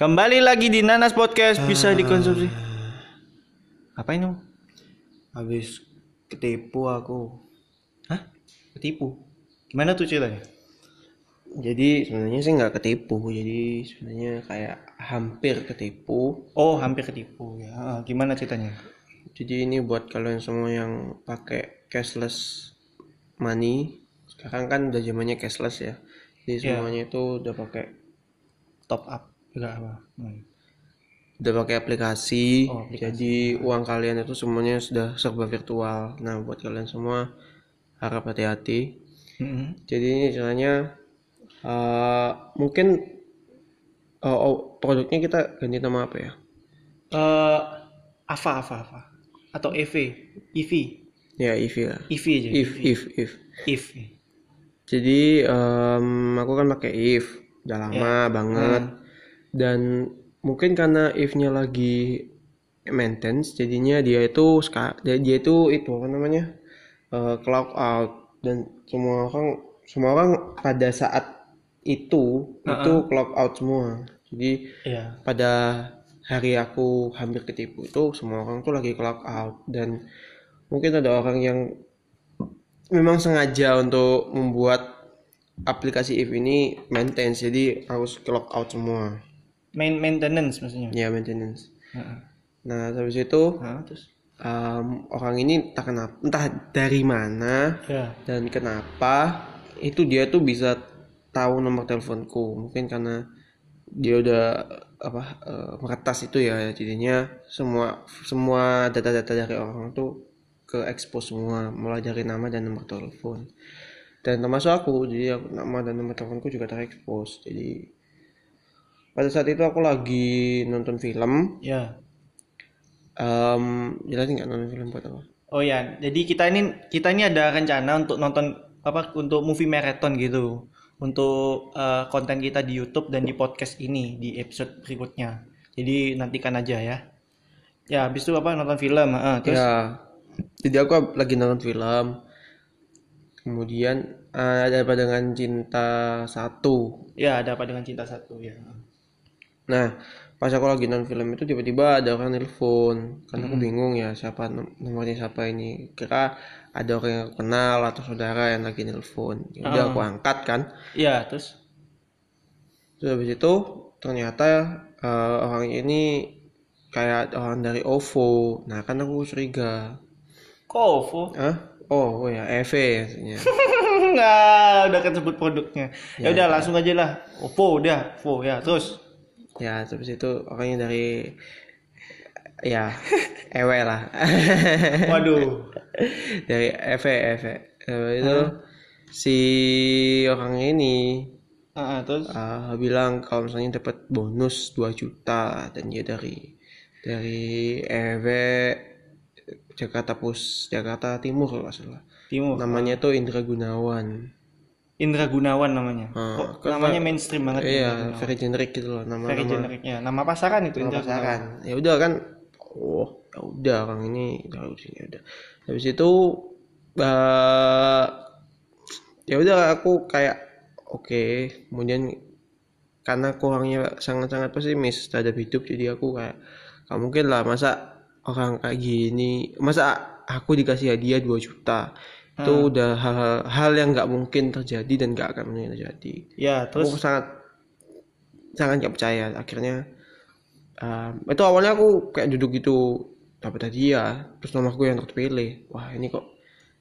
Kembali lagi di Nanas Podcast bisa dikonsumsi. Apa ini? Habis ketipu aku. Hah? Ketipu? Gimana tuh ceritanya? Jadi sebenarnya sih nggak ketipu, jadi sebenarnya kayak hampir ketipu. Oh, hampir ketipu ya. Ah, Gimana ceritanya? Jadi ini buat kalian semua yang pakai cashless money. Sekarang kan udah zamannya cashless ya. Jadi Iya. semuanya itu udah pakai Top up. Enggak apa. Hmm. udah pakai aplikasi. Oh, aplikasi. Jadi uang kalian itu semuanya sudah serba virtual. Nah, buat kalian semua harap hati-hati. Mm-mm. Jadi ini caranya eh, mungkin oh, oh, produknya kita ganti nama apa ya? Eh, Ava, Ava, Ava. Atau EV, EV, Ya EV lah. EV aja. If if if. EV. Jadi em, aku kan pakai if udah lama banget dan mungkin karena if-nya lagi maintenance jadinya dia itu dia, dia itu itu apa namanya eh, clock out dan semua orang semua orang pada saat itu itu clock out semua. Jadi Iya. pada hari aku hampir ketipu itu semua orang tuh lagi clock out dan mungkin ada orang yang memang sengaja untuk membuat aplikasi if ini maintenance jadi harus clock out semua Main maintenance maksudnya. ya maintenance Heeh. nah habis itu Nah, terus em, orang ini entah kenapa entah dari mana ya. dan kenapa itu dia tuh bisa tahu nomor teleponku mungkin karena dia udah apa eh, meretas itu ya jadinya semua semua data-data dari orang tuh ke expose semua mulai dari nama dan nomor telepon dan termasuk aku jadi nama dan nomor teleponku juga terekspos jadi pada saat itu aku lagi nonton film Ya. em jelasin nggak nonton film buat apa Oh ya, jadi kita ini kita ini ada rencana untuk nonton apa untuk movie marathon gitu. Untuk eh, konten kita di YouTube dan di podcast ini di episode berikutnya. Jadi nantikan aja ya. Ya, habis itu apa nonton film, heeh, terus ya jadi aku lagi nonton film kemudian eh, ada apa dengan cinta satu ya ada apa dengan cinta satu ya. Nah pas aku lagi nonton film itu tiba-tiba ada orang nelpon karena aku bingung ya siapa nom- nomornya siapa ini. Kira ada orang yang aku kenal atau saudara yang lagi nelpon ya udah aku angkat kan. Ya, terus? Terus habis itu ternyata eh, orang ini kayak orang dari OVO nah kan aku curiga. Kovo. ah oh, oh ya EV maksudnya. Enggak, udah kan sebut produknya. Ya udah langsung aja lah. Oppo udah, Oppo ya. Terus ya habis itu orangnya dari ya ewe lah. Waduh. dari EV EV Eh, itu si orang ini Heeh, terus? uh, bilang kalau misalnya dapat bonus 2 juta dan dia dari dari EV Jakarta Pus Jakarta Timur kalau salah. Timur. namanya tuh Indra Gunawan Indra Gunawan namanya. Ah, Kok namanya mainstream banget. Indra iya very generic gitu loh nama Very nama generiknya. Nama pasaran itu Indra Gunawan. pasaran ya udah kan oh ya udah orang ini tahu sini ya udah habis itu eh ya udah aku kayak oke kemudian karena aku orangnya sangat-sangat pesimis terhadap hidup jadi aku kayak gak mungkin lah masa orang kayak gini masa aku dikasih hadiah 2 juta itu udah hal-hal hal yang nggak mungkin terjadi dan nggak akan mungkin terjadi. Ya, terus? Aku sangat sangat nggak percaya. Akhirnya um, itu awalnya aku kayak duduk gitu dapat hadiah. Terus nomorku yang terpilih. Wah ini kok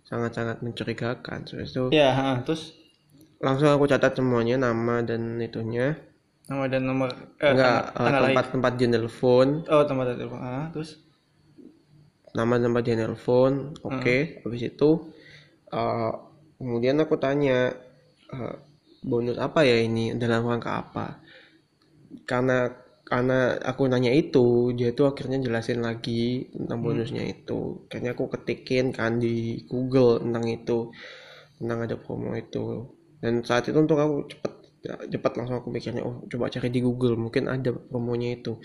sangat-sangat mencurigakan. Terus itu ya, ha, terus? langsung aku catat semuanya nama dan itunya. Nama dan nomor eh, enggak tanggal, tanggal lahir. tempat tempat dia nelfon Oh, tempat telepon. Ah, terus? Nama tempat dia nelfon oke. Habis itu uh, kemudian aku tanya uh, bonus apa ya ini? Dalam rangka apa? Karena karena aku nanya itu dia tuh akhirnya jelasin lagi tentang bonusnya itu. Kayaknya aku ketikin kan di Google tentang itu tentang ada promo itu. Dan saat itu untuk aku cepet cepet langsung aku mikirnya oh coba cari di Google mungkin ada promonya itu.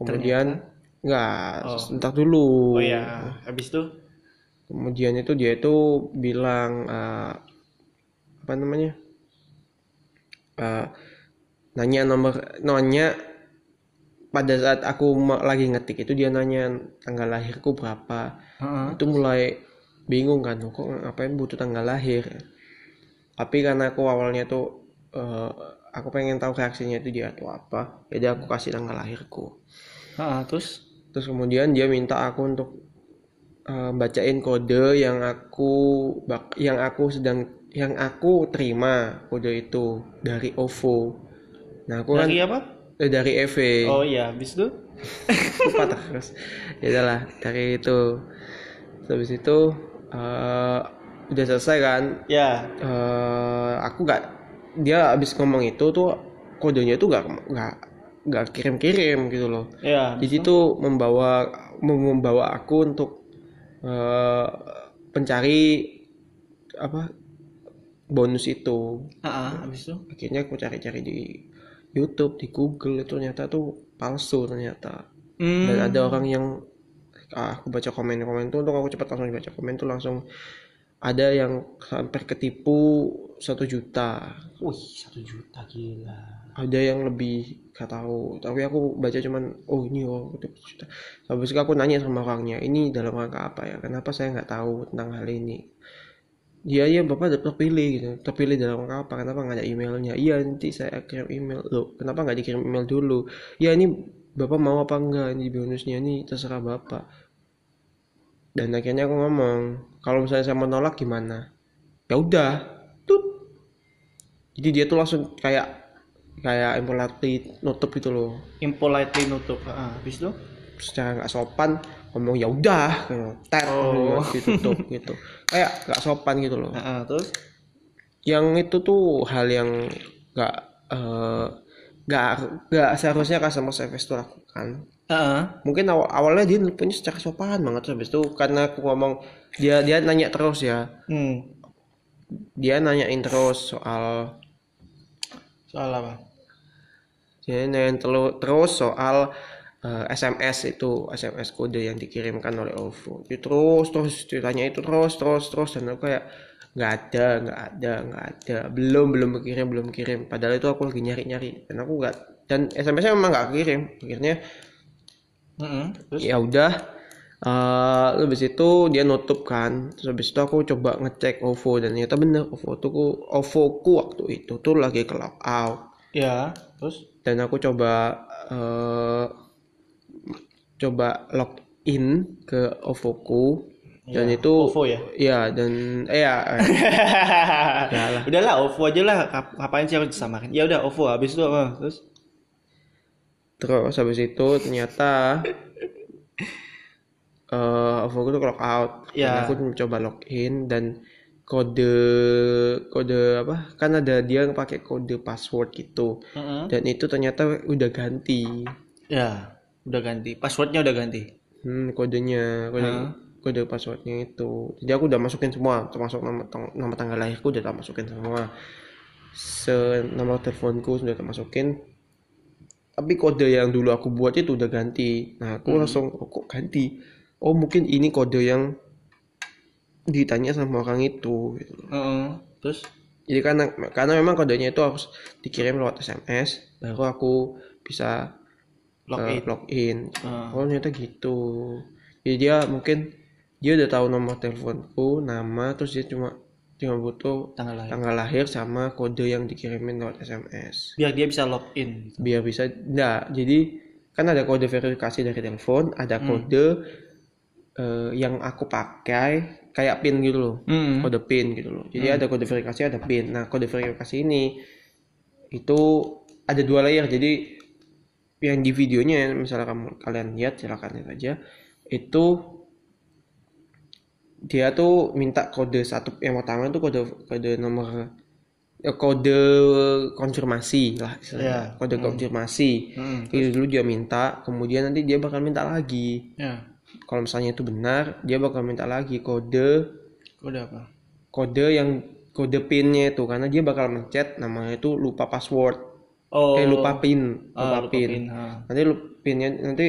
Kemudian nggak sebentar dulu. Oh ya, habis itu kemudian itu dia itu bilang eh, apa namanya? Eh, nanya nomor nanya pada saat aku lagi ngetik itu dia nanya tanggal lahirku berapa. Heeh. itu mulai bingung kan kok ngapain butuh tanggal lahir? Tapi karena aku awalnya tuh eh, aku pengen tahu reaksinya itu dia tuh apa jadi aku kasih tanggal lahirku. Heeh, terus? Terus kemudian dia minta aku untuk eh, bacain kode yang aku bak- yang aku sedang yang aku terima kode itu dari OVO nah aku kan dari apa? eh, dari EV Oh iya, habis itu? lupa terus ya dari itu habis itu eh, udah selesai kan Ya. eh aku nggak dia habis ngomong itu tuh kodenya tuh nggak nggak nggak kirim-kirim gitu loh Ya. di situ membawa membawa aku untuk eh pencari apa bonus itu Heeh, habis itu? akhirnya aku cari-cari di YouTube di Google itu ternyata tuh palsu ternyata Hmm. dan ada orang yang ah, aku baca komen-komen tuh untuk aku cepat langsung baca komen tuh langsung ada yang hampir ketipu satu juta Wih, satu juta gila. Ada yang lebih gak tahu. Tapi aku baca cuman oh ini oh ketipu satu juta habis itu aku nanya sama orangnya ini dalam rangka apa ya? Kenapa saya nggak tahu tentang hal ini? Dia ya bapak terpilih gitu. Terpilih dalam rangka apa? Kenapa nggak ada emailnya? Iya nanti saya kirim email. Loh kenapa nggak dikirim email dulu? Ya ini bapak mau apa enggak ini bonusnya ini terserah bapak. Dan akhirnya aku ngomong kalau misalnya saya menolak gimana? Ya udah. Tut jadi dia tuh langsung kayak kayak impolitely nutup gitu loh Impolitely nutup. Heeh, habis itu? secara nggak sopan ngomong ya udah gitu tet Oh. ditutup gitu kayak nggak sopan gitu loh Heeh, terus? yang itu tuh hal yang nggak eh, nggak nggak seharusnya customer service itu lakukan Heeh. mungkin awal awalnya dia nelponnya secara sopan banget habis itu karena aku ngomong dia dia nanya terus ya Hmm. dia nanyain terus soal Soal apa? dia nanyain telu- terus soal eh, SMS itu SMS kode yang dikirimkan oleh OVO Dia terus terus ditanya itu terus terus terus dan aku kayak nggak ada nggak ada nggak ada belum belum kirim belum kirim padahal itu aku lagi nyari nyari dan aku nggak dan SMS-nya memang nggak kirim akhirnya Heeh. Terus? ya udah eh habis itu dia nutup kan terus habis itu aku coba ngecek OVO dan ternyata bener OVO tuh ku- OVO ku waktu itu tuh lagi ke lock out Ya, terus? dan aku coba eh coba login ke OVO ku dan Ya, itu OVO ya? ya dan eh ya eh, lah. Udahlah, OVO aja lah. Ngapain sih harus disamakan? Ya udah, OVO. Habis itu apa? Terus? terus habis itu ternyata eh OVO ku tuh ke lock out Ya. dan aku coba login dan kode kode apa kan ada dia yang pakai kode password gitu Heeh. dan itu ternyata udah ganti Ya, udah ganti. Passwordnya udah ganti. hmm, kodenya kode Hah? kode passwordnya itu jadi aku udah masukin semua termasuk nama tang- nama tanggal lahirku udah tak masukin semua se nomor teleponku sudah tak masukin tapi kode yang dulu aku buat itu udah ganti nah aku langsung oh, kok ganti oh mungkin ini kode yang ditanya sama orang itu gitu. Heeh. Terus? jadi karena karena memang kodenya itu harus dikirim lewat SMS baru aku bisa Login. login Heeh. oh ternyata gitu jadi dia mungkin dia udah tahu nomor teleponku nama terus dia cuma cuma butuh Tanggal lahir. tanggal lahir sama kode yang dikirimin lewat SMS Biar dia bisa login. biar bisa enggak jadi kan ada kode verifikasi dari telepon ada Hmm. Eh, yang aku pakai kayak pin gitu loh Hmm. kode pin gitu loh jadi ada kode verifikasi ada pin nah kode verifikasi ini itu ada dua layer jadi yang di videonya misalnya kamu kalian lihat silakan lihat aja itu dia tuh minta kode satu yang pertama itu kode kode nomor eh, kode konfirmasi lah istilahnya. Ya. kode konfirmasi Hmm. itu dulu dia minta kemudian nanti dia bakal minta lagi Ya. Kalau misalnya itu benar dia bakal minta lagi kode Kode apa? kode yang kode pinnya itu karena dia bakal mencet namanya itu lupa password Oh. eh lupa pin lupa, Ah, lupa pin. pin. ha. nanti lu pinnya nanti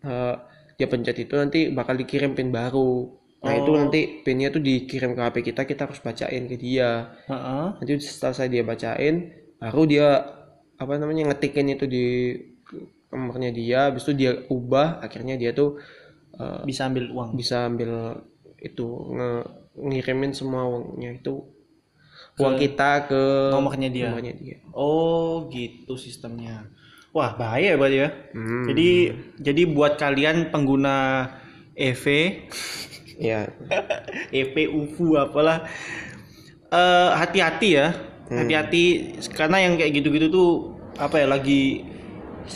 eh, dia pencet itu nanti bakal dikirim pin baru nah itu Oh. nanti pinnya tuh dikirim ke HP kita kita harus bacain ke dia Heeh. nanti setelah saya dia bacain baru dia apa namanya ngetikin itu di nomornya dia habis itu dia ubah akhirnya dia tuh eh, Bisa ambil uang. bisa ambil itu nge- ngirimin semua uangnya itu uang kita ke nomornya dia. nomornya dia Oh, gitu sistemnya. Wah, bahaya berarti ya. Hmm, Jadi jadi buat kalian pengguna EV, ya EP, UFU apalah eh, hati-hati ya. Hmm. Hati-hati karena yang kayak gitu-gitu tuh apa ya lagi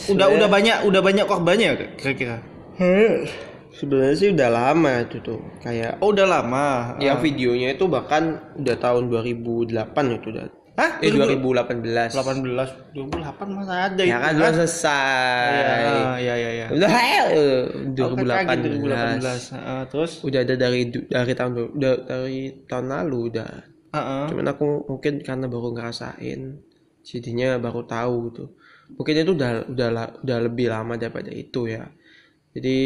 udah udah banyak udah banyak korbannya kira-kira. sebenarnya sih udah lama itu tuh. Kayak Oh, udah lama. ya videonya itu bahkan udah tahun 2008 itu udah Hah? eh 2018 2018 2008 masa ada ya kan itu udah selesai. Iya, iya, iya, iya. udah kan kaget 2018 2018. Heeh, terus? Udah ada dari dari tahun udah dari tahun lalu udah heeh. cuman aku mungkin karena baru ngerasain jadinya baru tahu gitu. Mungkin itu udah udah udah lebih lama daripada itu ya. Jadi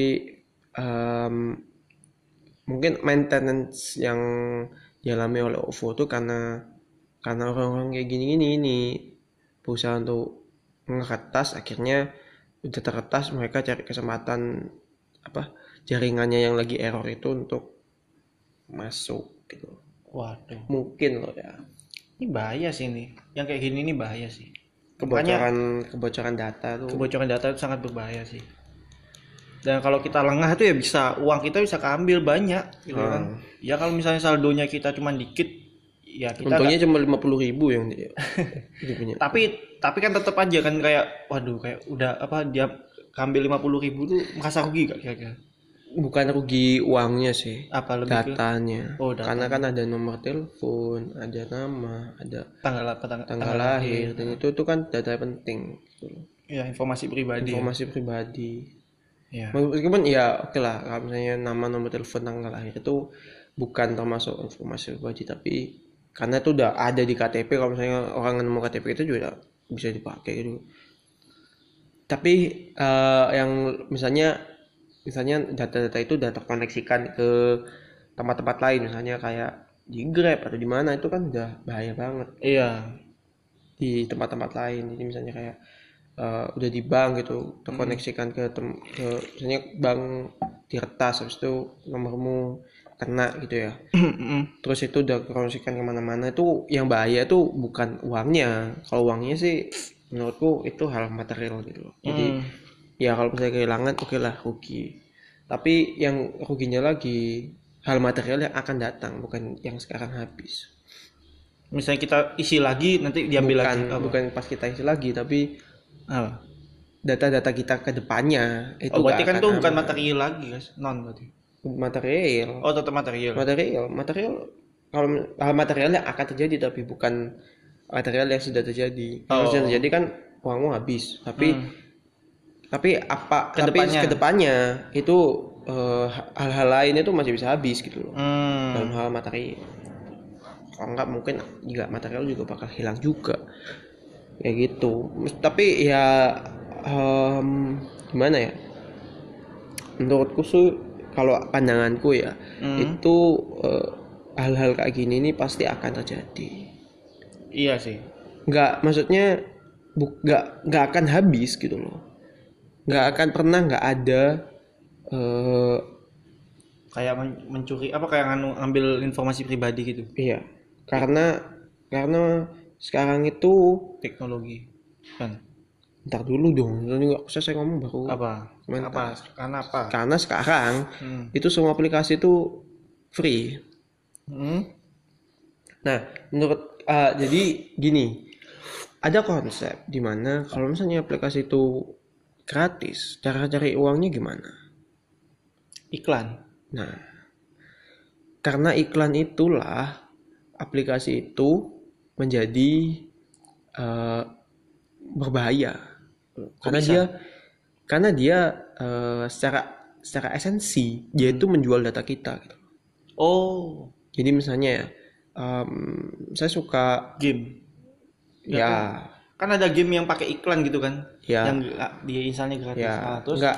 em, mungkin maintenance yang dialami oleh OVO itu karena karena orang-orang kayak gini-gini ini berusaha untuk ngeretas akhirnya udah terretas mereka cari kesempatan apa jaringannya yang lagi error itu untuk masuk gitu Waduh. mungkin loh ya Ini bahaya sih ini. Yang kayak gini ini bahaya sih. Makanya kebocoran kebocoran data tuh kebocoran data itu sangat berbahaya sih. Dan kalau kita lengah tuh ya bisa uang kita bisa keambil banyak gitu Hmm. kan. Ya kalau misalnya saldonya kita cuma dikit ya kita untungnya cuma lima puluh ribu yang dia, dia punya tapi tapi kan tetap aja kan kayak waduh kayak udah apa dia keambil 50.000 ribu tuh merasa rugi gak kira-kira? bukan rugi uangnya sih Apa lebih ke datanya Oh, data. karena kan ada nomor telepon ada nama ada tanggal apa tanggal, tanggal lahir dan itu tuh kan data penting gitu ya informasi pribadi. ya. informasi pribadi Ya. meskipun ya oke lah kalau misalnya nama nomor telepon tanggal lahir itu bukan termasuk informasi pribadi tapi karena itu udah ada di KTP kalau misalnya orang nemu KTP itu juga bisa dipakai gitu tapi eh, yang misalnya misalnya data-data itu udah terkoneksikan ke tempat-tempat lain misalnya kayak di Grab atau di mana itu kan udah bahaya banget Iya. di tempat-tempat lain jadi misalnya kayak eh, udah di bank gitu terkoneksikan ke, tem- ke misalnya bank diretas habis itu nomormu kena gitu ya. Terus itu udah terkoneksikan ke mana-mana itu yang bahaya tuh bukan uangnya. Kalau uangnya sih menurutku itu hal material gitu loh. Jadi Hmm. ya kalau misalnya kehilangan oke lah rugi. Tapi yang ruginya lagi hal material yang akan datang bukan yang sekarang habis. Misalnya kita isi lagi nanti diambil bukan lagi. Apa? bukan pas kita isi lagi tapi Apa? data-data kita ke depannya itu Oh, berarti nggak kan tuh bukan aman. material lagi guys non berarti material oh tetap material material material kalau hal material yang akan terjadi tapi bukan material yang sudah terjadi kalau Oh. sudah terjadi kan uangmu habis tapi Hmm. tapi apa tapi Ke depannya. ke depannya itu eh, hal-hal lain itu masih bisa habis gitu loh Hmm. dalam hal materi kalau enggak mungkin juga material juga bakal hilang juga kayak gitu. Tapi ya em, gimana ya? Menurutku sih kalau pandanganku ya Hmm. itu eh, hal-hal kayak gini ini pasti akan terjadi. Iya sih. Nggak maksudnya bu, nggak nggak akan habis gitu loh. Nggak akan pernah nggak ada eh kayak men- mencuri apa kayak ngambil informasi pribadi gitu. Iya. Karena karena sekarang itu teknologi kan ntar dulu dong ini nggak usah saya ngomong baru. Apa? Sebentar. apa? Karena apa? Karena sekarang hmm. itu semua aplikasi itu free. Hmm? nah menurut ah, jadi gini ada konsep di mana kalau misalnya aplikasi itu gratis cara cari uangnya gimana? Iklan. Nah, karena iklan itulah aplikasi itu menjadi eh, berbahaya. Karena bisa? dia karena dia eh, secara secara esensi dia itu menjual data kita. gitu. oh. Jadi misalnya ya, em, saya suka game. Ya kan? Ada game yang pakai iklan gitu kan? Ya. Yang ah, dia installnya gratis. Ya. Ah, terus? Enggak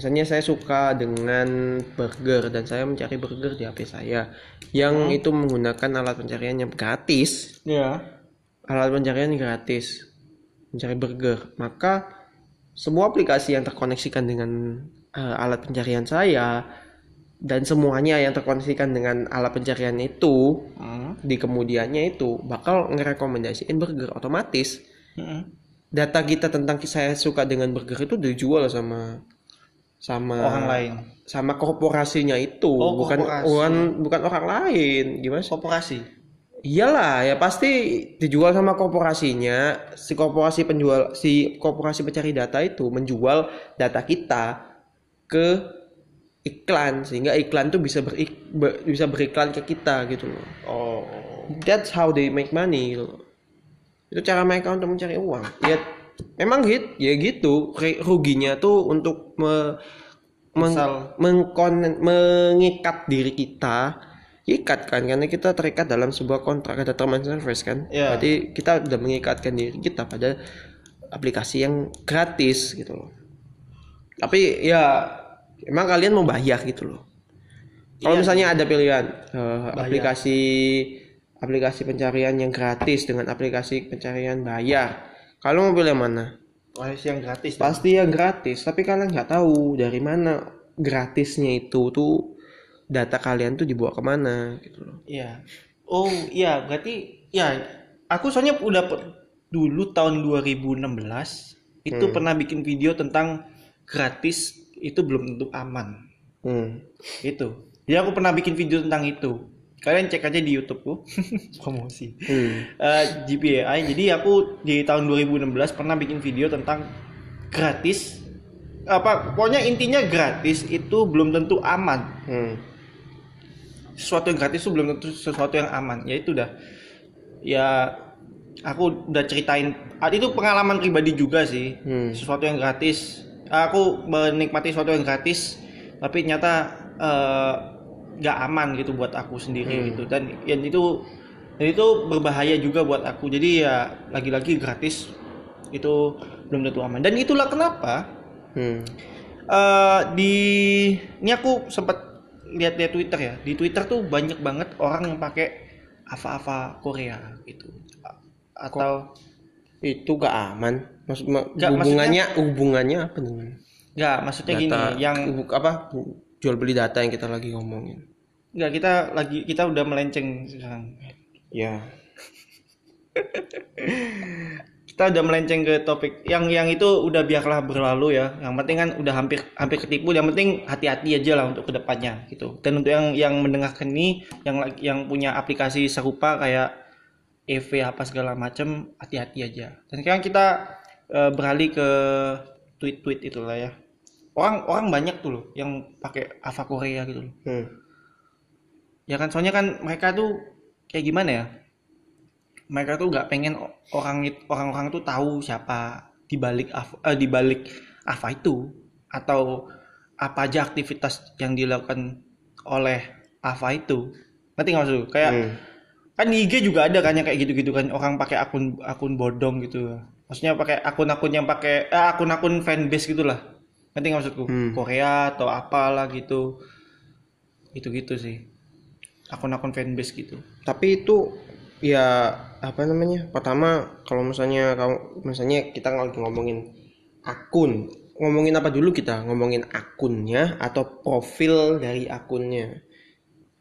misalnya saya suka dengan burger dan saya mencari burger di HP saya yang Hmm. itu menggunakan alat pencarian yang gratis ya alat pencarian gratis mencari burger maka semua aplikasi yang terkoneksikan dengan eh, alat pencarian saya dan semuanya yang terkoneksikan dengan alat pencarian itu Hmm. di kemudiannya itu bakal ngerekomendasiin burger otomatis Mm-mm. data kita tentang saya suka dengan burger itu dijual sama sama Orang lain. sama korporasinya itu Oh, bukan korporasi. bukan bukan orang lain gimana sih Koperasi. iyalah ya pasti dijual sama korporasinya si korporasi penjual si korporasi pencari data itu menjual data kita ke iklan sehingga iklan tuh bisa berik, be- bisa beriklan ke kita gitu loh Oh. that's how they make money gitu loh. itu cara mereka untuk mencari uang ya memang hit? Ya gitu. Ruginya tuh untuk me, meng- mengkon- mengikat diri kita. Ikat kan karena kita terikat dalam sebuah kontrak ada term and service kan. Iya. berarti kita udah mengikatkan diri kita pada aplikasi yang gratis gitu loh. Tapi ya emang kalian mau bayar gitu loh. Kalau Iya. misalnya ada pilihan Bayar. aplikasi aplikasi pencarian yang gratis dengan aplikasi pencarian bayar kalau mau pilih mana Pasti yang gratis. pasti yang gratis tapi kalian nggak tahu dari mana gratisnya itu tuh data kalian tuh dibawa ke mana gitu loh Iya. Oh iya berarti ya aku soalnya udah dulu tahun 2016 itu Hmm. pernah bikin video tentang gratis itu belum tentu aman. hmm. Itu. Jadi aku pernah bikin video tentang itu. Kalian cek aja di YouTubeku. Promosi. Hmm. Eh, GPAI. Jadi aku di tahun 2016 pernah bikin video tentang gratis apa pokoknya intinya gratis itu belum tentu aman Hmm. sesuatu yang gratis itu belum tentu sesuatu yang aman ya itu udah ya aku udah ceritain ah, itu pengalaman pribadi juga sih Hmm. sesuatu yang gratis aku menikmati sesuatu yang gratis tapi ternyata eh, nggak aman gitu buat aku sendiri Hmm. gitu dan yang itu dan itu berbahaya juga buat aku jadi ya lagi-lagi gratis itu belum tentu aman dan itulah kenapa Hmm. eh di ini aku sempat lihat-lihat Twitter ya. Di Twitter tuh banyak banget orang yang pakai Ava-Ava Korea gitu. Atau itu gak aman maksud ma- Nggak, hubungannya hubungannya apa dengan enggak maksudnya gini data yang bu- apa jual beli data yang kita lagi ngomongin enggak kita lagi kita udah melenceng sekarang. ya Kita udah melenceng ke topik yang yang itu udah biarlah berlalu ya. Yang penting kan udah hampir hampir ketipu. Yang penting hati-hati aja lah untuk ke depannya gitu. Dan untuk yang yang mendengarkan ini yang yang punya aplikasi serupa kayak EV apa segala macam hati-hati aja. Dan sekarang kita eh, beralih ke tweet-tweet itulah ya. Orang orang banyak tuh loh yang pakai Ava Korea gitu loh. hmm. Ya kan soalnya kan mereka tuh kayak gimana ya? Mereka tuh nggak pengen orang orang-orang tuh tahu siapa di balik eh, di balik Ava itu atau apa aja aktivitas yang dilakukan oleh Ava itu. Ngerti nggak maksud? Kayak Hmm. kan di IG juga ada kan yang kayak gitu-gitu kan orang pakai akun akun bodong gitu. Maksudnya pakai akun-akun yang pakai eh, akun-akun fanbase gitulah. Ngerti nggak maksudku? Hmm. Korea atau apalah gitu. Gitu-gitu sih. Akun-akun fanbase gitu. tapi itu ya apa namanya pertama kalau misalnya kamu misalnya kita lagi ngomongin akun ngomongin apa dulu kita ngomongin akunnya atau profil dari akunnya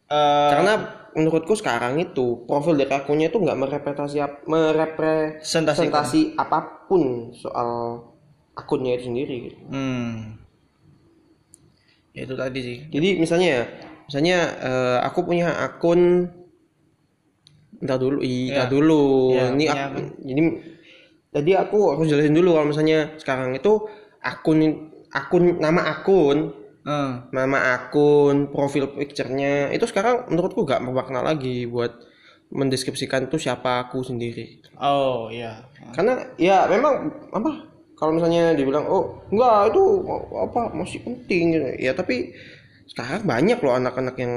Eh, karena menurutku sekarang itu profil dari akunnya itu nggak merepresentasi merepresentasi apa pun soal akunnya itu sendiri gitu. hmm. Ya itu tadi sih. Jadi misalnya ya, misalnya eh, aku punya akun Entar dulu, iya Ya. dulu. Ya, ini aku, jadi tadi aku harus jelasin dulu kalau misalnya sekarang itu akun akun nama akun, Eh, nama akun, profil picture-nya itu sekarang menurutku gak bermakna lagi buat mendeskripsikan tuh siapa aku sendiri. Oh iya. Karena ya memang apa kalau misalnya dibilang oh enggak itu apa masih penting gitu. Ya tapi sekarang banyak loh anak-anak yang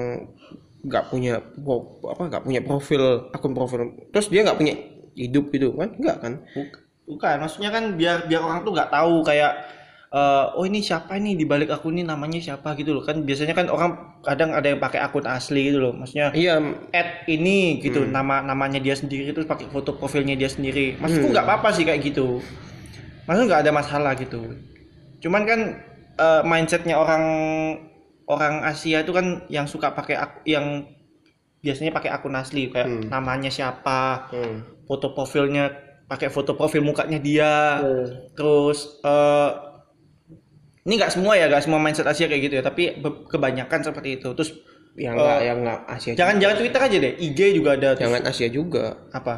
nggak punya pro- apa nggak punya profil akun profil. Terus dia nggak punya hidup gitu kan? Enggak kan? Buk- Bukan, maksudnya kan biar biar orang tuh nggak tahu kayak eh, oh ini siapa ini di balik akun ini namanya siapa gitu loh. Kan biasanya kan orang kadang ada yang pakai akun asli gitu loh. Maksudnya iya. add ini gitu nama namanya dia sendiri terus pakai foto profilnya dia sendiri. Maksudku Hmm. nggak apa-apa sih kayak gitu. Maksudnya nggak ada masalah gitu. Cuman kan eh, mindsetnya orang orang Asia itu kan yang suka pakai ak- yang biasanya pakai akun asli kayak Hmm. namanya siapa Hmm. foto profilnya pakai foto profil mukanya dia Hmm. terus eh ini nggak semua ya nggak semua mindset Asia kayak gitu ya tapi kebanyakan seperti itu terus yang nggak yang nggak Asia jangan juga. jangan Twitter aja deh IG juga ada terus jangan Asia juga apa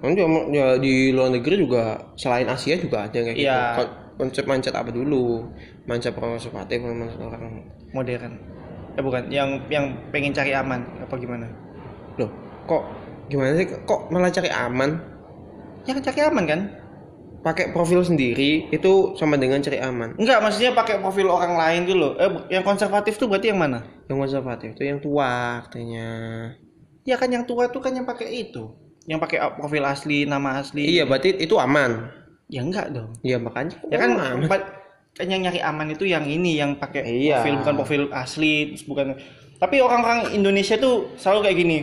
kan ya, ya di luar negeri juga selain Asia juga ada kayak gitu Iya. Kon- konsep mindset apa dulu mindset orang konservatif mindset orang modern. Eh bukan yang yang pengen cari aman apa gimana? Loh kok gimana sih? Kok malah cari aman? Ya cari aman kan? Pakai profil sendiri itu sama dengan cari aman. Enggak maksudnya pakai profil orang lain loh eh yang konservatif tuh berarti yang mana? Yang konservatif itu yang tua katanya ya kan yang tua tuh kan yang pakai itu. Yang pakai profil asli nama asli. Iya berarti itu aman. Ya enggak dong. Iya makanya ya kan aman. Yang nyari aman itu yang ini yang pakai Iya. profil bukan profil asli bukan. Tapi orang-orang Indonesia tuh selalu kayak gini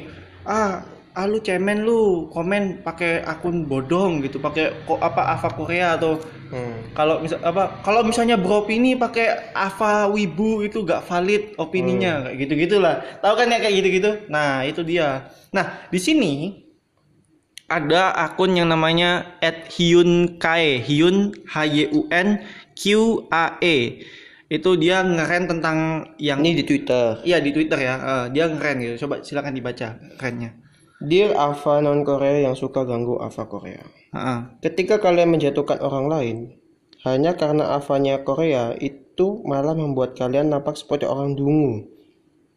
ah ah lu cemen lu komen pakai akun bodong gitu pakai kok apa Ava Korea atau Hmm. kalau misal apa kalau misalnya beropini pakai Ava Wibu itu gak valid opininya kayak gitu gitulah tahu kan ya kayak gitu gitu nah itu dia. Nah di sini ada akun yang namanya @hyunkae hyun h y u n q a e. Itu dia ngeren tentang yang ini di Twitter. Iya di Twitter ya. Eh, dia ngeren gitu. Coba silakan dibaca kerennya Dear Ava non Korea yang suka ganggu Ava Korea. Heeh. Ketika kalian menjatuhkan orang lain, hanya karena avanya Korea, itu malah membuat kalian nampak seperti orang dungu.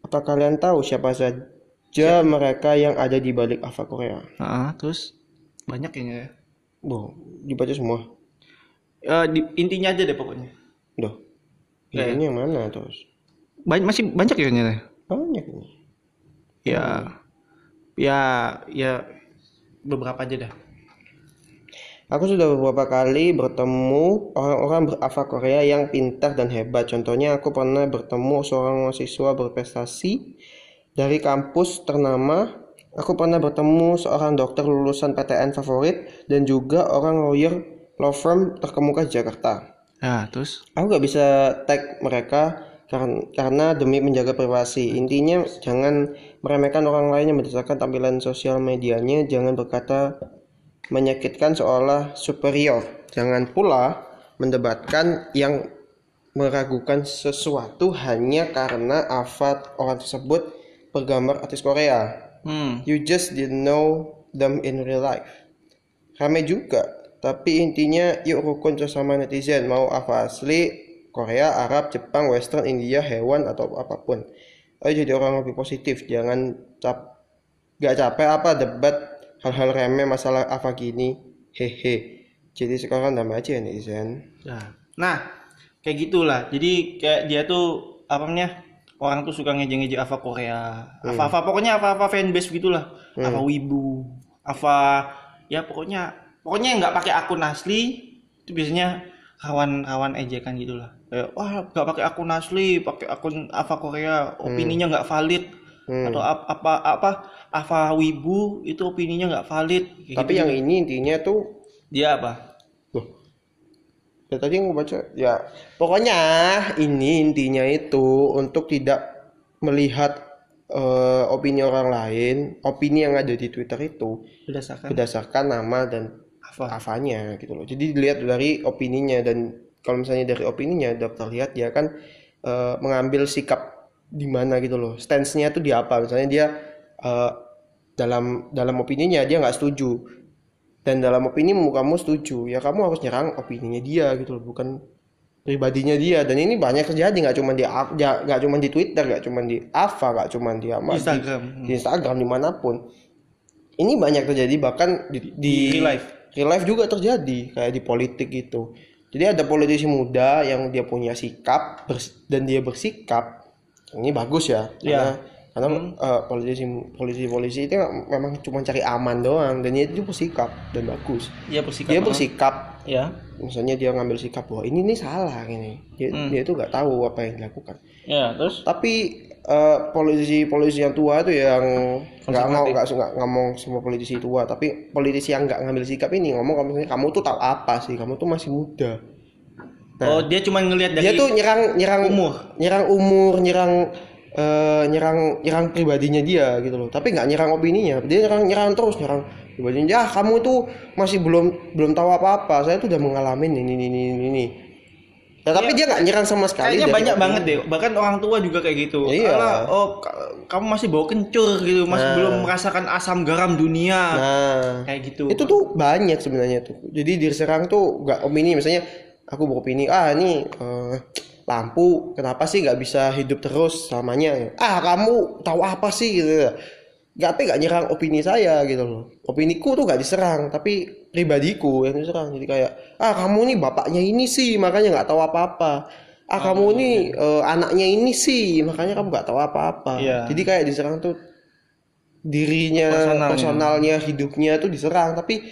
Apa kalian tahu siapa saja mereka yang ada di balik ava Korea? Heeh, terus? Banyak kayaknya ya. Boh, dibaca semua. Eh, di- intinya aja deh pokoknya Duh. Ya, Ini yang mana terus? Banyak masih banyak ya kayaknya. Banyak ini. Ya. Ya, ya beberapa aja dah. Aku sudah beberapa kali bertemu orang-orang berava Korea yang pintar dan hebat. Contohnya aku pernah bertemu seorang mahasiswa berprestasi dari kampus ternama. Aku pernah bertemu seorang dokter lulusan PTN favorit dan juga orang lawyer law firm terkemuka di Jakarta. Ya, terus Aku gak bisa tag mereka karena, karena demi menjaga privasi. Intinya jangan meremehkan orang lain yang berdasarkan tampilan sosial medianya. Jangan berkata menyakitkan seolah superior. Jangan pula mendebatkan yang meragukan sesuatu hanya karena avatar orang tersebut bergambar artis Korea. hmm, You just didn't know them in real life. Rame juga, tapi intinya yuk rukun sesama netizen mau apa asli Korea, Arab, Jepang, Western, India, hewan atau apa pun. Ayo jadi orang lebih positif, jangan cap gak capek apa debat hal-hal remeh masalah apa gini, hehe. Jadi sekarang damai aja ya netizen. ya. Nah, kayak gitulah. Jadi kayak dia tuh apa namanya? Orang tuh suka ngejek-ngejek Ava Korea. Apa-apa pokoknya apa-apa fanbase gitulah. Ava Wibu, Ava ya pokoknya pokoknya yang nggak pakai akun asli itu biasanya kawan-kawan ejekan gitulah. Kayak wah nggak pakai akun asli, pakai akun Ava Korea, opininya nggak valid. Hmm. Atau ap- apa apa Ava Wibu itu opininya nggak valid. Kayak Tapi gitu. yang ini intinya tuh dia apa? Loh. Ya tadi yang gue baca ya pokoknya ini intinya itu untuk tidak melihat eh, opini orang lain, opini yang ada di Twitter itu Berdasarkan berdasarkan nama dan apa? avanya gitu loh. Jadi dilihat dari opininya dan kalau misalnya dari opininya dokter lihat dia kan eh, mengambil sikap di mana gitu loh. Stance-nya tuh di apa? Misalnya dia eh, dalam dalam opininya dia nggak setuju dan dalam opinimu kamu setuju ya kamu harus nyerang opininya dia gitu loh bukan pribadinya dia dan ini banyak terjadi nggak cuma di nggak cuma di Twitter nggak cuma di Ava nggak cuma di apa di- Instagram. di Instagram di mana pun ini banyak terjadi bahkan di, di Real life. Real life juga terjadi kayak di politik gitu. Jadi ada politisi muda yang dia punya sikap dan dia bersikap ini bagus ya. Karena karena eh, politisi polisi polisi itu memang cuma cari aman doang dan dia itu bersikap dan bagus. Dia bersikap. dia bersikap. Ya. misalnya dia ngambil sikap bahwa ini nih salah ini dia Hmm. dia itu nggak tahu apa yang dilakukan. Ya, terus? Tapi eh, politisi-politisi yang tua itu yang nggak mau nggak nggak ngomong semua politisi tua. Tapi politisi yang nggak ngambil sikap ini ngomong misalnya kamu tuh tahu apa sih? Kamu tuh masih muda. Oh, dia cuma ngelihat dari dia tuh nyerang nyerang umur. nyerang umur nyerang eh, nyerang nyerang pribadinya dia gitu loh. Tapi nggak nyerang opininya. Dia nyerang nyerang terus nyerang pribadinya. Ya kamu itu masih belum belum tahu apa apa saya tuh udah mengalami ini ini ini, ini ya, tapi dia nggak nyerang sama sekali Kayaknya banyak banget deh, bahkan orang tua juga kayak gitu. Iya. Alah, oh ka- kamu masih bau kencur gitu, masih Nah. belum merasakan asam garam dunia. nah. Kayak gitu. itu tuh banyak sebenarnya tuh. Jadi diserang tuh nggak opini misalnya aku beropini ah ini eh, lampu. Kenapa sih nggak bisa hidup terus selamanya? Ah kamu tahu apa sih? Gitu. Nggak tapi nggak nyerang opini saya gitu loh. Opiniku tuh nggak diserang. Tapi pribadiku yang diserang. Jadi kayak ah kamu nih bapaknya ini sih makanya nggak tahu apa-apa. Ah kamu nih eh, anaknya ini sih makanya kamu nggak tahu apa-apa. Iya. jadi kayak diserang tuh dirinya Personalnya. personalnya hidupnya tuh diserang. Tapi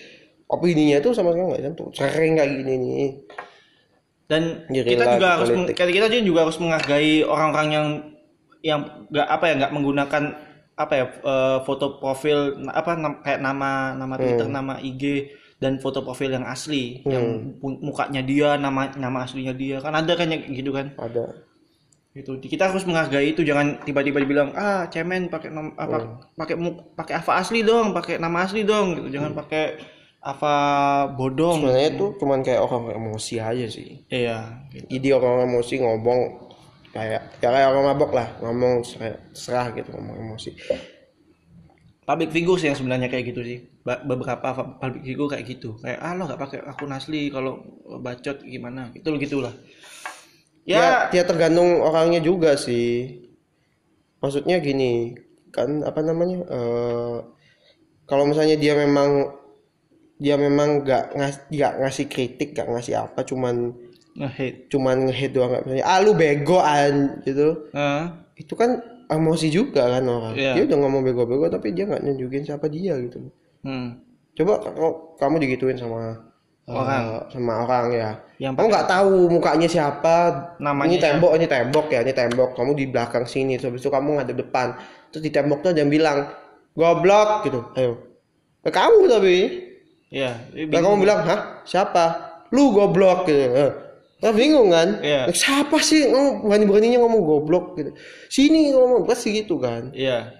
opininya tuh sama sekali nggak tentu. Sering kayak gini nih. Dan Gerila kita juga harus kita juga harus menghargai orang-orang yang yang nggak apa ya nggak menggunakan apa ya eh, foto profil apa nam- kayak nama nama Twitter, Hmm. nama IG dan foto profil yang asli, yang pu- mukanya dia, nama nama aslinya dia. Kan ada kan yang gitu kan. ada Gitu. Kita harus menghargai itu jangan tiba-tiba dibilang ah cemen pakai nom apa Hmm. pakai pakai apa asli dong, pakai nama asli dong gitu. Jangan Hmm. pakai apa bodong. sebenarnya tuh cuman kayak orang emosi aja sih Iya, gitu. jadi orang emosi ngomong kayak ya kayak orang mabok lah ngomong serah, serah gitu ngomong emosi public figure sih yang sebenarnya kayak gitu sih beberapa public figure kayak gitu. Kayak ah lo nggak pakai akun asli kalau bacot gimana? Gitu loh gitulah ya ya. Dia tergantung orangnya juga sih. Maksudnya gini kan apa namanya eh kalau misalnya dia memang dia memang nggak ngas nggak ngasih kritik nggak ngasih apa cuman nge-hate. cuman nge doang nggak misalnya ah lu bego an gitu. Ah, itu kan emosi juga kan orang. Iya. dia udah ngomong bego-bego tapi dia nggak nunjukin siapa dia gitu hmm. coba kalau kamu digituin sama eh, Orang. sama orang ya Yang kamu nggak tahu mukanya siapa Namanya ini tembok ini tembok ya ini tembok kamu di belakang sini terus habis itu kamu ngadep depan terus di tembok tuh ada yang bilang goblok gitu ayo Ke kamu tapi ya Lah kamu bilang, hah? Siapa? Lu goblok gitu. Nah, bingung kan? Iya. Siapa sih ngomong berani-beraninya ngomong goblok gitu. Sini ngomong pasti gitu kan. iya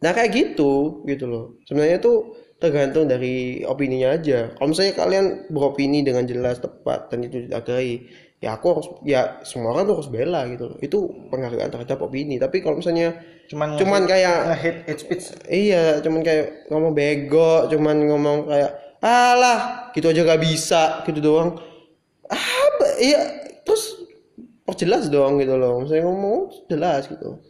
Nah, kayak gitu gitu loh. Sebenarnya tuh tergantung dari opininya aja. Kalau misalnya kalian beropini dengan jelas, tepat dan itu dihargai, ya aku harus ya semua orang tuh harus bela gitu. Itu penghargaan terhadap opini. Tapi kalau misalnya cuman cuman kayak nge-hate hate speech Iya, cuman kayak ngomong bego, cuman ngomong kayak alah, gitu aja gak bisa, gitu doang. Apa? Iya, terus perjelas dong gitu loh. Misalnya ngomong jelas gitu.